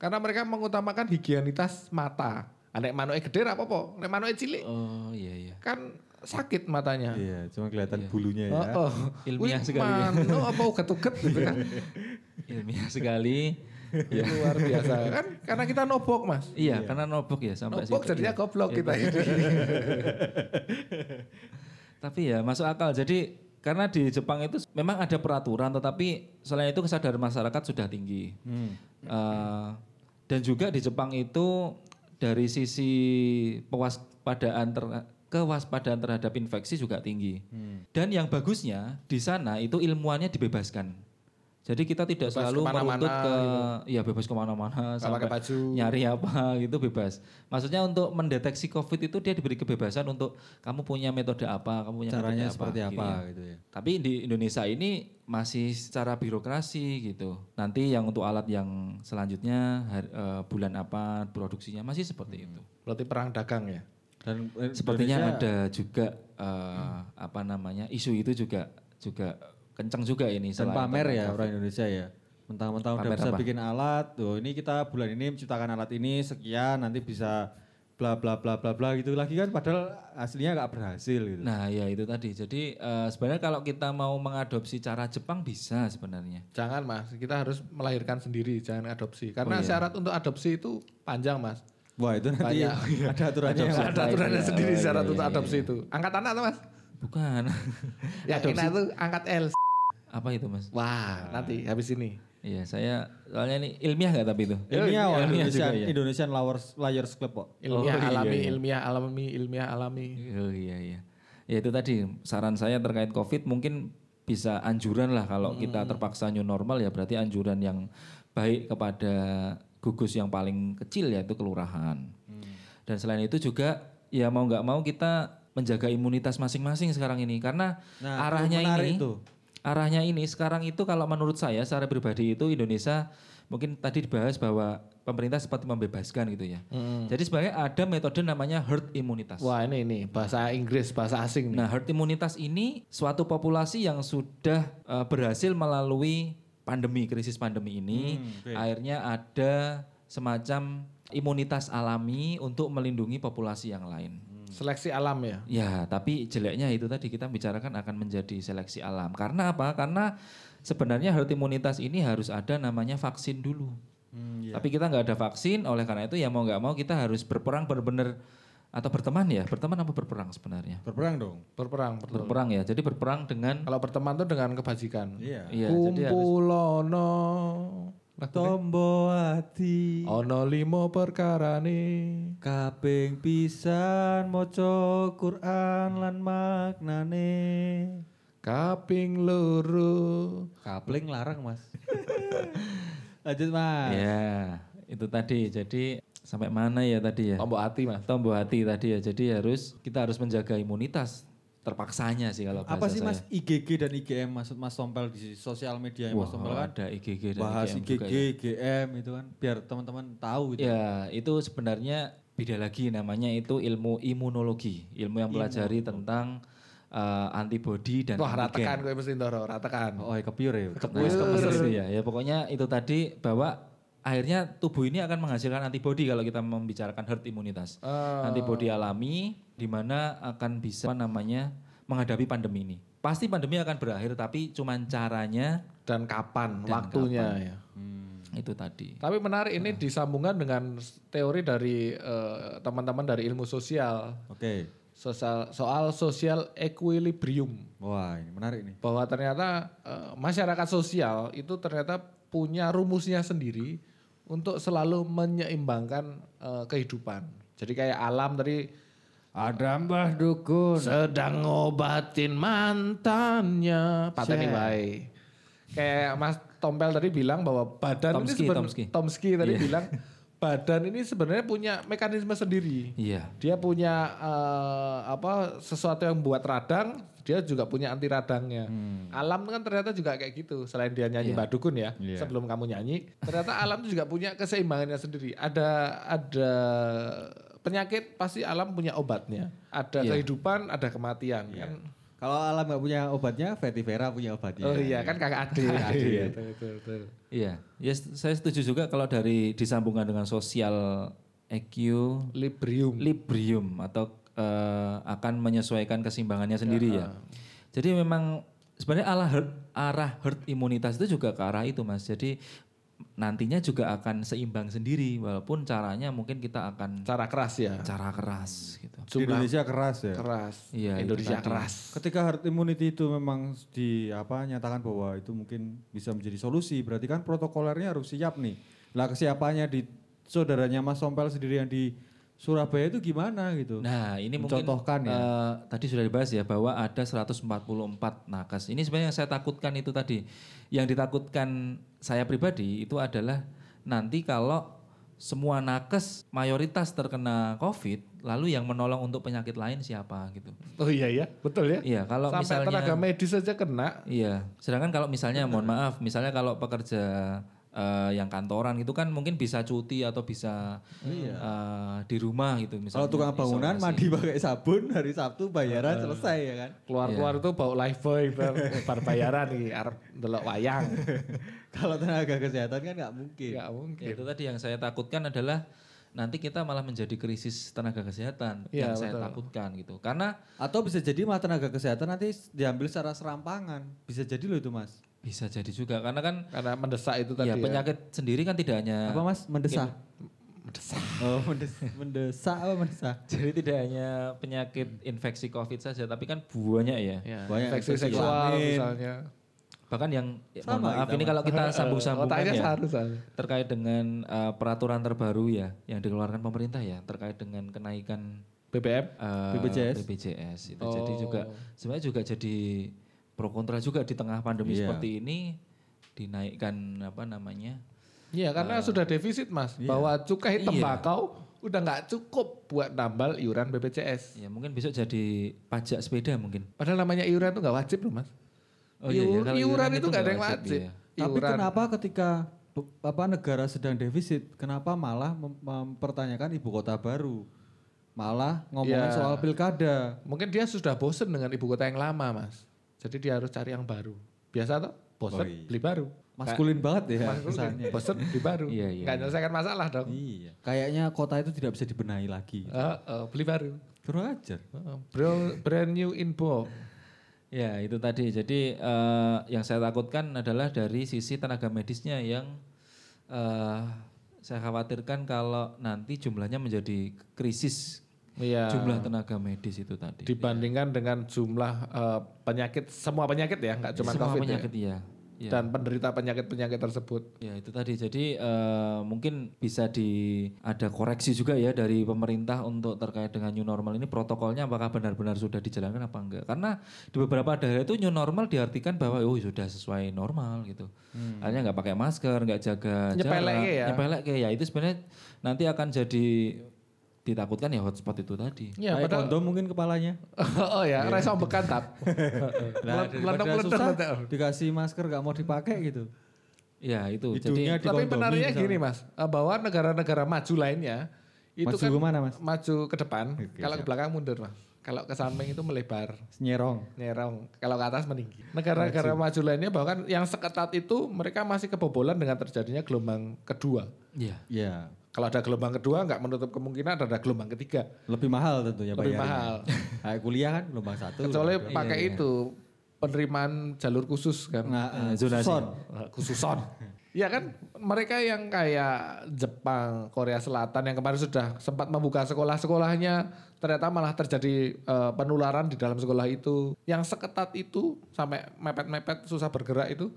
karena mereka mengutamakan higienitas mata. Anek manuke gede apa apa, nek manuke cilik Oh iya iya. kan sakit matanya. Iya, cuma kelihatan bulunya ya. Oh, oh. Ilmiah Wih, sekali. Mano apa uget-uget gitu kan. Ilmiah sekali. Ya. Luar biasa kan karena kita nobok mas. Iya, karena nobok ya sampai Nobok situ. jadinya Iya. goblok kita ini. Tapi ya masuk akal. Jadi karena di Jepang itu memang ada peraturan, tetapi selain itu kesadaran masyarakat sudah tinggi. Eh, dan juga di Jepang itu dari sisi pewaspadaan ter- kewaspadaan terhadap infeksi juga tinggi. Hmm. Dan yang bagusnya di sana itu ilmuannya dibebaskan. Jadi kita tidak Bebas selalu menuntut ke, ya bebas ke mana-mana pakai baju. nyari apa gitu bebas. Maksudnya untuk mendeteksi COVID itu dia diberi kebebasan untuk kamu punya metode apa, kamu punya Caranya metode seperti gitu apa ya. gitu ya. Tapi di Indonesia ini masih secara birokrasi gitu. Nanti yang untuk alat yang selanjutnya har- eh, bulan apa produksinya masih seperti itu. Berarti perang dagang ya. Dan eh, Sepertinya Indonesia- ada juga eh, apa namanya isu itu juga juga kencang juga ini dan selain pamer ya COVID. orang Indonesia ya. Mentang-mentang udah bisa apa? bikin alat, tuh ini kita bulan ini menciptakan alat ini sekian, nanti bisa bla bla bla bla bla gitu lagi kan padahal aslinya nggak berhasil gitu. Nah ya itu tadi. Jadi eh, sebenarnya kalau kita mau mengadopsi cara Jepang bisa sebenarnya. Jangan mas, kita harus melahirkan sendiri, jangan adopsi. Karena iya. syarat untuk adopsi itu panjang mas. Wah itu nanti Banyak. ada aturannya. yang Ada aturannya iya. sendiri Oh, iya, syarat iya, untuk iya, adopsi itu. Angkat anak tuh mas? Bukan. Ya kita itu angkat L. apa itu mas? Wah, nanti habis ini. Iya saya soalnya ini ilmiah nggak tapi itu? Ilmiah, wah, Ilmiah Indonesian, juga ya? Indonesian Liars, Liars Club kok. Ilmiah Oh, iya, alami, iya. ilmiah alami, ilmiah alami. Oh iya iya. Ya itu tadi saran saya terkait COVID mungkin bisa anjuran lah kalau kita terpaksa new normal ya berarti anjuran yang baik kepada gugus yang paling kecil yaitu kelurahan. Dan selain itu juga ya mau nggak mau kita menjaga imunitas masing-masing sekarang ini karena Nah, arahnya itu ini tuh. arahnya ini sekarang itu kalau menurut saya secara pribadi itu Indonesia mungkin tadi dibahas bahwa pemerintah seperti membebaskan gitu ya. Jadi sebenarnya ada metode namanya herd imunitas. Wah ini ini bahasa Inggris, bahasa asing nih. Nah, herd imunitas ini suatu populasi yang sudah eh, berhasil melalui pandemi, krisis pandemi ini, akhirnya ada semacam imunitas alami untuk melindungi populasi yang lain. Seleksi alam ya. Ya, tapi jeleknya itu tadi kita bicarakan akan menjadi seleksi alam. Karena apa? Karena sebenarnya herd imunitas ini harus ada namanya vaksin dulu. Tapi kita nggak ada vaksin, oleh karena itu ya mau nggak mau kita harus berperang benar-benar atau berteman ya, berteman apa berperang sebenarnya? Berperang dong. Berperang, betul. Berperang ya. Jadi berperang dengan Kalau berteman tuh dengan kebajikan. Iya. Iya, Kumpulono. Tombo hati. Ono limo perkara nih. Kaping pisan maca Quran lan maknane. Kaping loro. Kapling larang, Mas. Lanjut, Mas. ya itu tadi. Jadi sampai mana ya tadi ya? Tombok hati mas. Tombol hati tadi ya. Jadi harus kita harus menjaga imunitas. Terpaksanya sih kalau Apa sih saya. Mas IGG dan IGM maksud Mas Tompel di sosial media Wah, Mas Tompel kan? ada IgG dan Bahas IgM IGG, juga ya. IGM itu kan biar teman-teman tahu gitu. Ya, itu sebenarnya beda lagi namanya itu ilmu imunologi, ilmu yang pelajari tentang eh, antibodi dan Wah antigen. ratakan gue mesti ndoro, ratakan. Oh, ya kepiur ya. Nah, seperti itu ya. Ya pokoknya itu tadi bahwa akhirnya tubuh ini akan menghasilkan antibodi kalau kita membicarakan herd imunitas. Ah. Antibodi alami di mana akan bisa apa namanya menghadapi pandemi ini. Pasti pandemi akan berakhir tapi cuman caranya Dan kapan Dan waktunya kapan. ya. itu tadi. Tapi menarik ini disambungkan dengan teori dari eh, teman-teman dari ilmu sosial. Oke. Sosial, soal social equilibrium. Wah, ini menarik nih. Bahwa ternyata eh, masyarakat sosial itu ternyata punya rumusnya sendiri untuk selalu menyeimbangkan eh, kehidupan. Jadi kayak alam tadi Ada Mbah Dukun. sedang ngobatin mantannya. Pateni wae. Kayak Mas Tompel tadi bilang bahwa badan Tomski, ini Tomski. Tomski tadi Iya. bilang badan ini sebenarnya punya mekanisme sendiri. Iya. Dia punya eh, apa sesuatu yang buat radang, dia juga punya anti radangnya. Alam kan ternyata juga kayak gitu. Selain dia nyanyi Hmm. Iya. badukun ya, Iya. sebelum kamu nyanyi, ternyata alam itu juga punya keseimbangannya sendiri. Ada ada penyakit pasti alam punya obatnya. Ada Iya. kehidupan, ada kematian kan. Kalau alam nggak punya obatnya, Fatty Vera punya obatnya. Oh iya kan kakak adik. adik. Betul, betul, betul. Iya, ya saya setuju juga kalau dari disambungkan dengan sosial Librium. equilibrium atau eh, akan menyesuaikan keseimbangannya sendiri ya. Jadi memang sebenarnya arah herd, arah herd imunitas itu juga ke arah itu mas. Jadi nantinya juga akan seimbang sendiri walaupun caranya mungkin kita akan Cara keras ya. cara keras gitu. Di Indonesia keras ya. Keras. Iya, Indonesia keras. Ketika herd immunity itu memang di apa nyatakan bahwa itu mungkin bisa menjadi solusi, berarti kan protokolernya harus siap nih. Lah kesiapannya di saudaranya Mas Sompel sendiri yang di Surabaya itu gimana gitu. Nah, ini mungkin Mencontohkan ya. eh, tadi sudah dibahas ya bahwa ada 144 nakes. Ini sebenarnya yang saya takutkan itu tadi. Yang ditakutkan saya pribadi itu adalah nanti kalau semua nakes mayoritas terkena COVID, lalu yang menolong untuk penyakit lain siapa gitu. Oh iya ya, betul ya. Iya, kalau Sampai misalnya tenaga medis saja kena. Iya, sedangkan kalau misalnya mohon maaf, misalnya kalau pekerja eh, yang kantoran itu kan mungkin bisa cuti atau bisa eh, di rumah gitu misalnya. Kalau tukang bangunan isolasi. mandi pakai sabun hari Sabtu bayaran selesai ya kan. Keluar-keluar Iya. itu bau life boy, bar bar bayaran nih, arep delok wayang. Kalau tenaga kesehatan kan nggak mungkin. Enggak mungkin. Ya, itu tadi yang saya takutkan adalah nanti kita malah menjadi krisis tenaga kesehatan Iya, yang saya betul. takutkan gitu. Karena Atau bisa jadi malah tenaga kesehatan nanti diambil secara serampangan. Bisa jadi loh itu mas. Bisa jadi juga karena kan Karena mendesak itu tadi ya ya. penyakit sendiri kan tidak hanya Apa mas? Mendesak? Mendesak. Oh mendesak. mendesak apa mendesak? jadi tidak hanya penyakit infeksi Covid saja tapi kan banyak ya. Ya, Banyak infeksi infeksi seksual kelamin. misalnya. Bahkan yang ya, mohon Sama maaf kita, ini kalau kita sambung-sambungkan ya terkait dengan uh, peraturan terbaru ya yang dikeluarkan pemerintah ya terkait dengan kenaikan BBM. uh, BPJS. BPJS itu jadi Oh. juga sebenarnya juga jadi pro kontra juga di tengah pandemi Iya. seperti ini dinaikkan apa namanya Iya, karena sudah defisit mas. Bahwa cukai Iya. tembakau udah nggak cukup buat nambal iuran BPJS. ya mungkin besok jadi pajak sepeda mungkin Padahal namanya iuran itu nggak wajib loh mas. Oh iya, iya, kalau iuran, iuran itu nggak ada yang wajib, wajib. iya. Tapi Iuran. kenapa ketika apa negara sedang defisit, kenapa malah mem- mempertanyakan ibu kota baru? Malah ngomongin Ya. soal pilkada. Mungkin dia sudah bosen dengan ibu kota yang lama mas. Jadi dia harus cari yang baru. Biasa tuh bosen Oh, iya. beli baru. Maskulin banget ya Maskulin. Bosen beli baru. Iya, iya, Nggak iya. menyelesaikan masalah dong. Iya. Kayaknya kota itu tidak bisa dibenahi lagi. Eh, eh, beli baru. Kurang ajar. Eh, brand, brand new info. ya itu tadi jadi eh, yang saya takutkan adalah dari sisi tenaga medisnya yang eh, saya khawatirkan kalau nanti jumlahnya menjadi krisis Iya. jumlah tenaga medis itu tadi Dibandingkan dengan jumlah eh, penyakit, semua penyakit ya, nggak cuma semua COVID penyakit ya. iya Iya. Dan penderita penyakit-penyakit tersebut. Ya itu tadi. Jadi eh, mungkin bisa di ada koreksi juga ya dari pemerintah untuk terkait dengan new normal ini protokolnya apakah benar-benar sudah dijalankan apa enggak? Karena di beberapa daerah itu new normal diartikan bahwa oh sudah sesuai normal gitu. Hanya nggak pakai masker, nggak jaga Nyepelek jarak, ya. nyepelek ya itu sebenarnya nanti akan jadi ditakutkan ya hotspot itu tadi. Ya, Kayak padahal kondom mungkin kepalanya. oh ya, reso bekantap. Nah, Meledak- daripada meledak- susah, meledak. dikasih masker gak mau dipakai gitu. Ya itu. Hidungnya Jadi di- Tapi menariknya gini mas, eh, bahwa negara-negara maju lainnya itu Maju kan ke mana, Mas? maju ke depan, Oke, kalau ke belakang mundur mas. Kalau ke samping itu melebar, Nyerong. nyerong. Kalau ke atas meninggi. Negara-negara maju lainnya bahkan yang seketat itu mereka masih kebobolan dengan terjadinya gelombang kedua. ya Ya, Kalau ada gelombang kedua nggak menutup kemungkinan ada gelombang ketiga. lebih mahal tentunya Lebih bayarnya. mahal. Kayak kuliah kan gelombang satu. Kecuali gelombang pakai iya. itu penerimaan jalur khusus kan. Nah, Eh, eh, zonasi. son. Eh, khususon. Iya kan mereka yang kayak Jepang, Korea Selatan yang kemarin sudah sempat membuka sekolah-sekolahnya ternyata malah terjadi eh, penularan di dalam sekolah itu. Yang seketat itu sampai mepet-mepet susah bergerak itu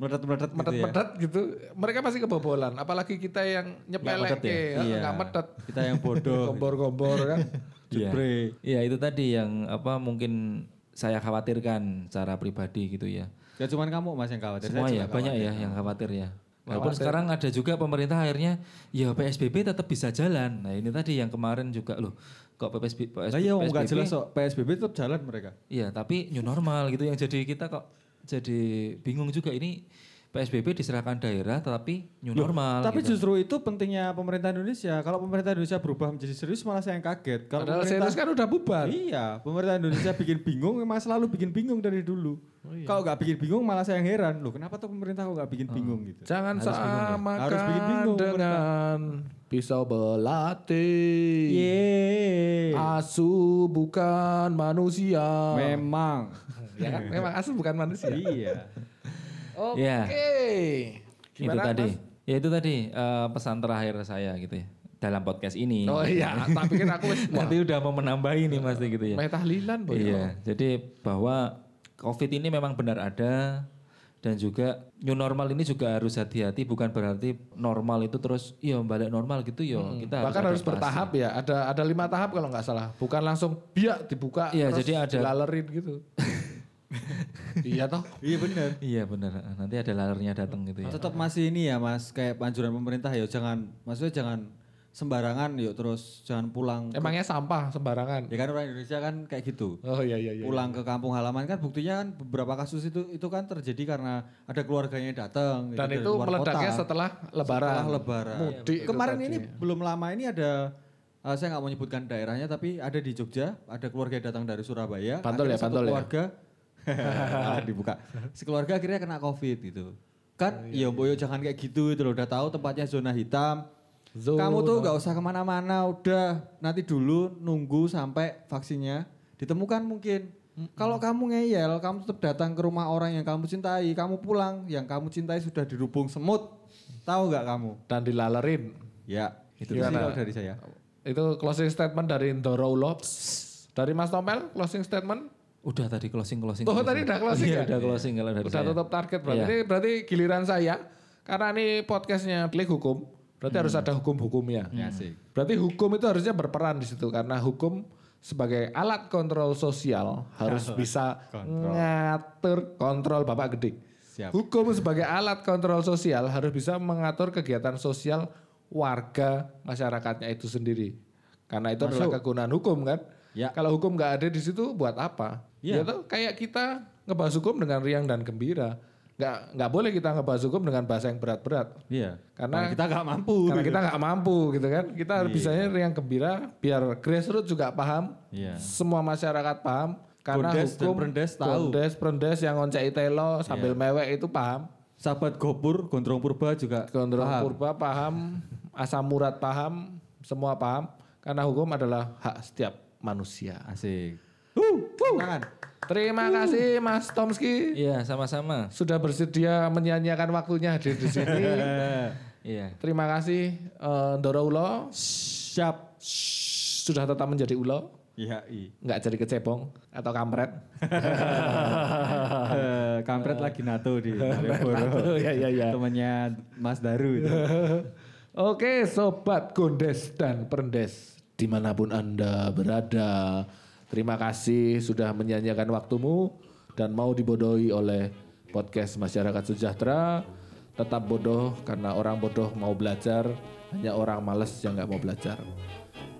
Medet-medet gitu ya. gitu. Mereka masih kebobolan. Apalagi kita yang nyepelek medet ya? ke, Iya. nggak medet. Kita yang bodoh. Gombor-gombor kan. Iya. Jebre. Iya itu tadi yang apa mungkin saya khawatirkan secara pribadi gitu ya. Gak cuma kamu mas yang khawatir. Semua saya ya juga banyak khawatir. ya yang khawatir ya. Walaupun sekarang ada juga pemerintah akhirnya ya PSBB tetap bisa jalan. Nah ini tadi yang kemarin juga loh kok PSBB, Nah iya nggak jelas kok PSBB tetap jalan mereka. Iya tapi new normal gitu yang jadi kita kok jadi bingung juga ini PSBB diserahkan daerah tetapi new normal. Tapi gitu. justru itu pentingnya pemerintah Indonesia. Kalau pemerintah Indonesia berubah menjadi serius malah saya yang kaget. Kalau Padahal pemerintah serius kan udah bubar. Iya, pemerintah Indonesia bikin bingung, memang selalu bikin bingung dari dulu. Kalau nggak bikin bingung malah saya yang heran. Loh, kenapa tuh pemerintah kok nggak bikin bingung gitu? Jangan Harus bingung ya. samakan Harus bikin bingung dengan pisau belati. Yeay. Asu bukan manusia. Memang. ya kan? Memang asu bukan manusia. iya. Oke. Ya. Gimana itu tadi. Mas? Ya itu tadi eh, pesan terakhir saya gitu ya dalam podcast ini. Oh iya, tak pikir aku Nanti udah mau menambah ini pasti gitu ya. meh tahlilan boy. Iya, jadi bahwa COVID ini memang benar ada dan juga new normal ini juga harus hati-hati bukan berarti normal itu terus iya balik normal gitu yo kita Bahkan harus bertahap ya. Ada ada lima tahap kalau nggak salah. Bukan langsung biak dibuka Iya, terus jadi ada- dilalerin gitu. iya toh. Iya benar. iya benar nanti ada lalernya datang gitu ya Tetap masih ini ya Mas, kayak anjuran pemerintah ya jangan maksudnya jangan sembarangan yuk terus jangan pulang. Emangnya sampah sembarangan. Ya kan orang Indonesia kan kayak gitu. Oh iya iya iya. Pulang ke kampung halaman kan buktinya kan beberapa kasus itu itu kan terjadi karena ada keluarganya yang datang gitu Dan dari itu luar meledaknya kota. setelah lebaran. Setelah lebaran. Mudik Kemarin tadi. ini belum lama ini ada eh, saya nggak mau nyebutkan daerahnya tapi ada di Jogja, ada keluarga yang datang dari Surabaya. Bantul akhirnya ya, satu Bantul ya? Malah dibuka. Sekeluarga akhirnya kena Covid gitu. Kan Oh, iya, ya boyo jangan kayak gitu itu loh, udah tahu tempatnya zona hitam. Zona. Kamu tuh nggak usah ke mana-mana, udah nanti dulu nunggu sampai vaksinnya ditemukan mungkin. Kalau kamu ngeyel, kamu tetap datang ke rumah orang yang kamu cintai, kamu pulang, yang kamu cintai sudah dirubung semut. Tahu nggak kamu? Dan dilalerin. Ya, itu sih kalau dari saya. Itu closing statement dari Ndoro Ulo. Dari Mas Tomel, closing statement. Udah tadi closing closing Oh closing. tadi udah closing iya ya? udah closing kalau dari Udah saya tutup target berarti. Iya. Ini berarti giliran saya. Karena ini podcastnya klik hukum. Berarti harus ada hukum-hukumnya. Ya sih. Berarti hukum itu harusnya berperan di situ karena hukum sebagai alat kontrol sosial harus bisa ngatur kontrol Bapak Gede. Siap. Hukum sebagai alat kontrol sosial harus bisa mengatur kegiatan sosial warga masyarakatnya itu sendiri. Karena itu adalah kegunaan hukum kan. Ya. Kalau hukum nggak ada di situ buat apa? Ya. Ya toh, kayak kita ngebahas hukum dengan riang dan gembira. Nggak nggak boleh kita ngebahas hukum dengan bahasa yang berat-berat. Iya. Karena- kita nggak mampu. Karena kita nggak mampu gitu kan. Kita harus bisanya riang gembira biar grassroots juga paham. Iya. Semua masyarakat paham. Karena Gondes dan hukum perendes tahu. Gondes, perendes yang ngoncek telo sambil mewek itu paham. Sahabat Gopur, Gondrong Purba juga Gondrong paham. Purba paham, Asam Murad paham, semua paham. Karena hukum adalah hak setiap manusia. Asik. Tangan. Terima kasih Mas Tomski iya sama-sama sudah bersedia menyanyiakan waktunya hadir di sini. iya Terima kasih eh, Ndoro Ulo Siap. sudah tetap menjadi ulo. Iya, i. nggak jadi kecebong atau kampret. Eh, Kampret lagi nato di Malioboro. ya ya ya. Temannya Mas Daru itu. Oke, sobat Gondes dan Perendes di mana pun anda berada, terima kasih sudah menyanyikan waktumu dan mau dibodohi oleh podcast masyarakat sejahtera. Tetap bodoh karena orang bodoh mau belajar, hanya orang males yang nggak mau belajar.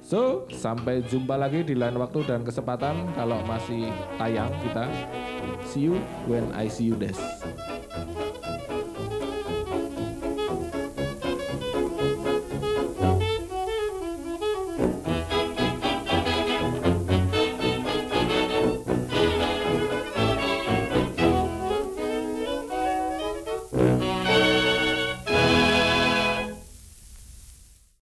So, sampai jumpa lagi di lain waktu dan kesempatan kalau masih tayang kita. See you when I see you des.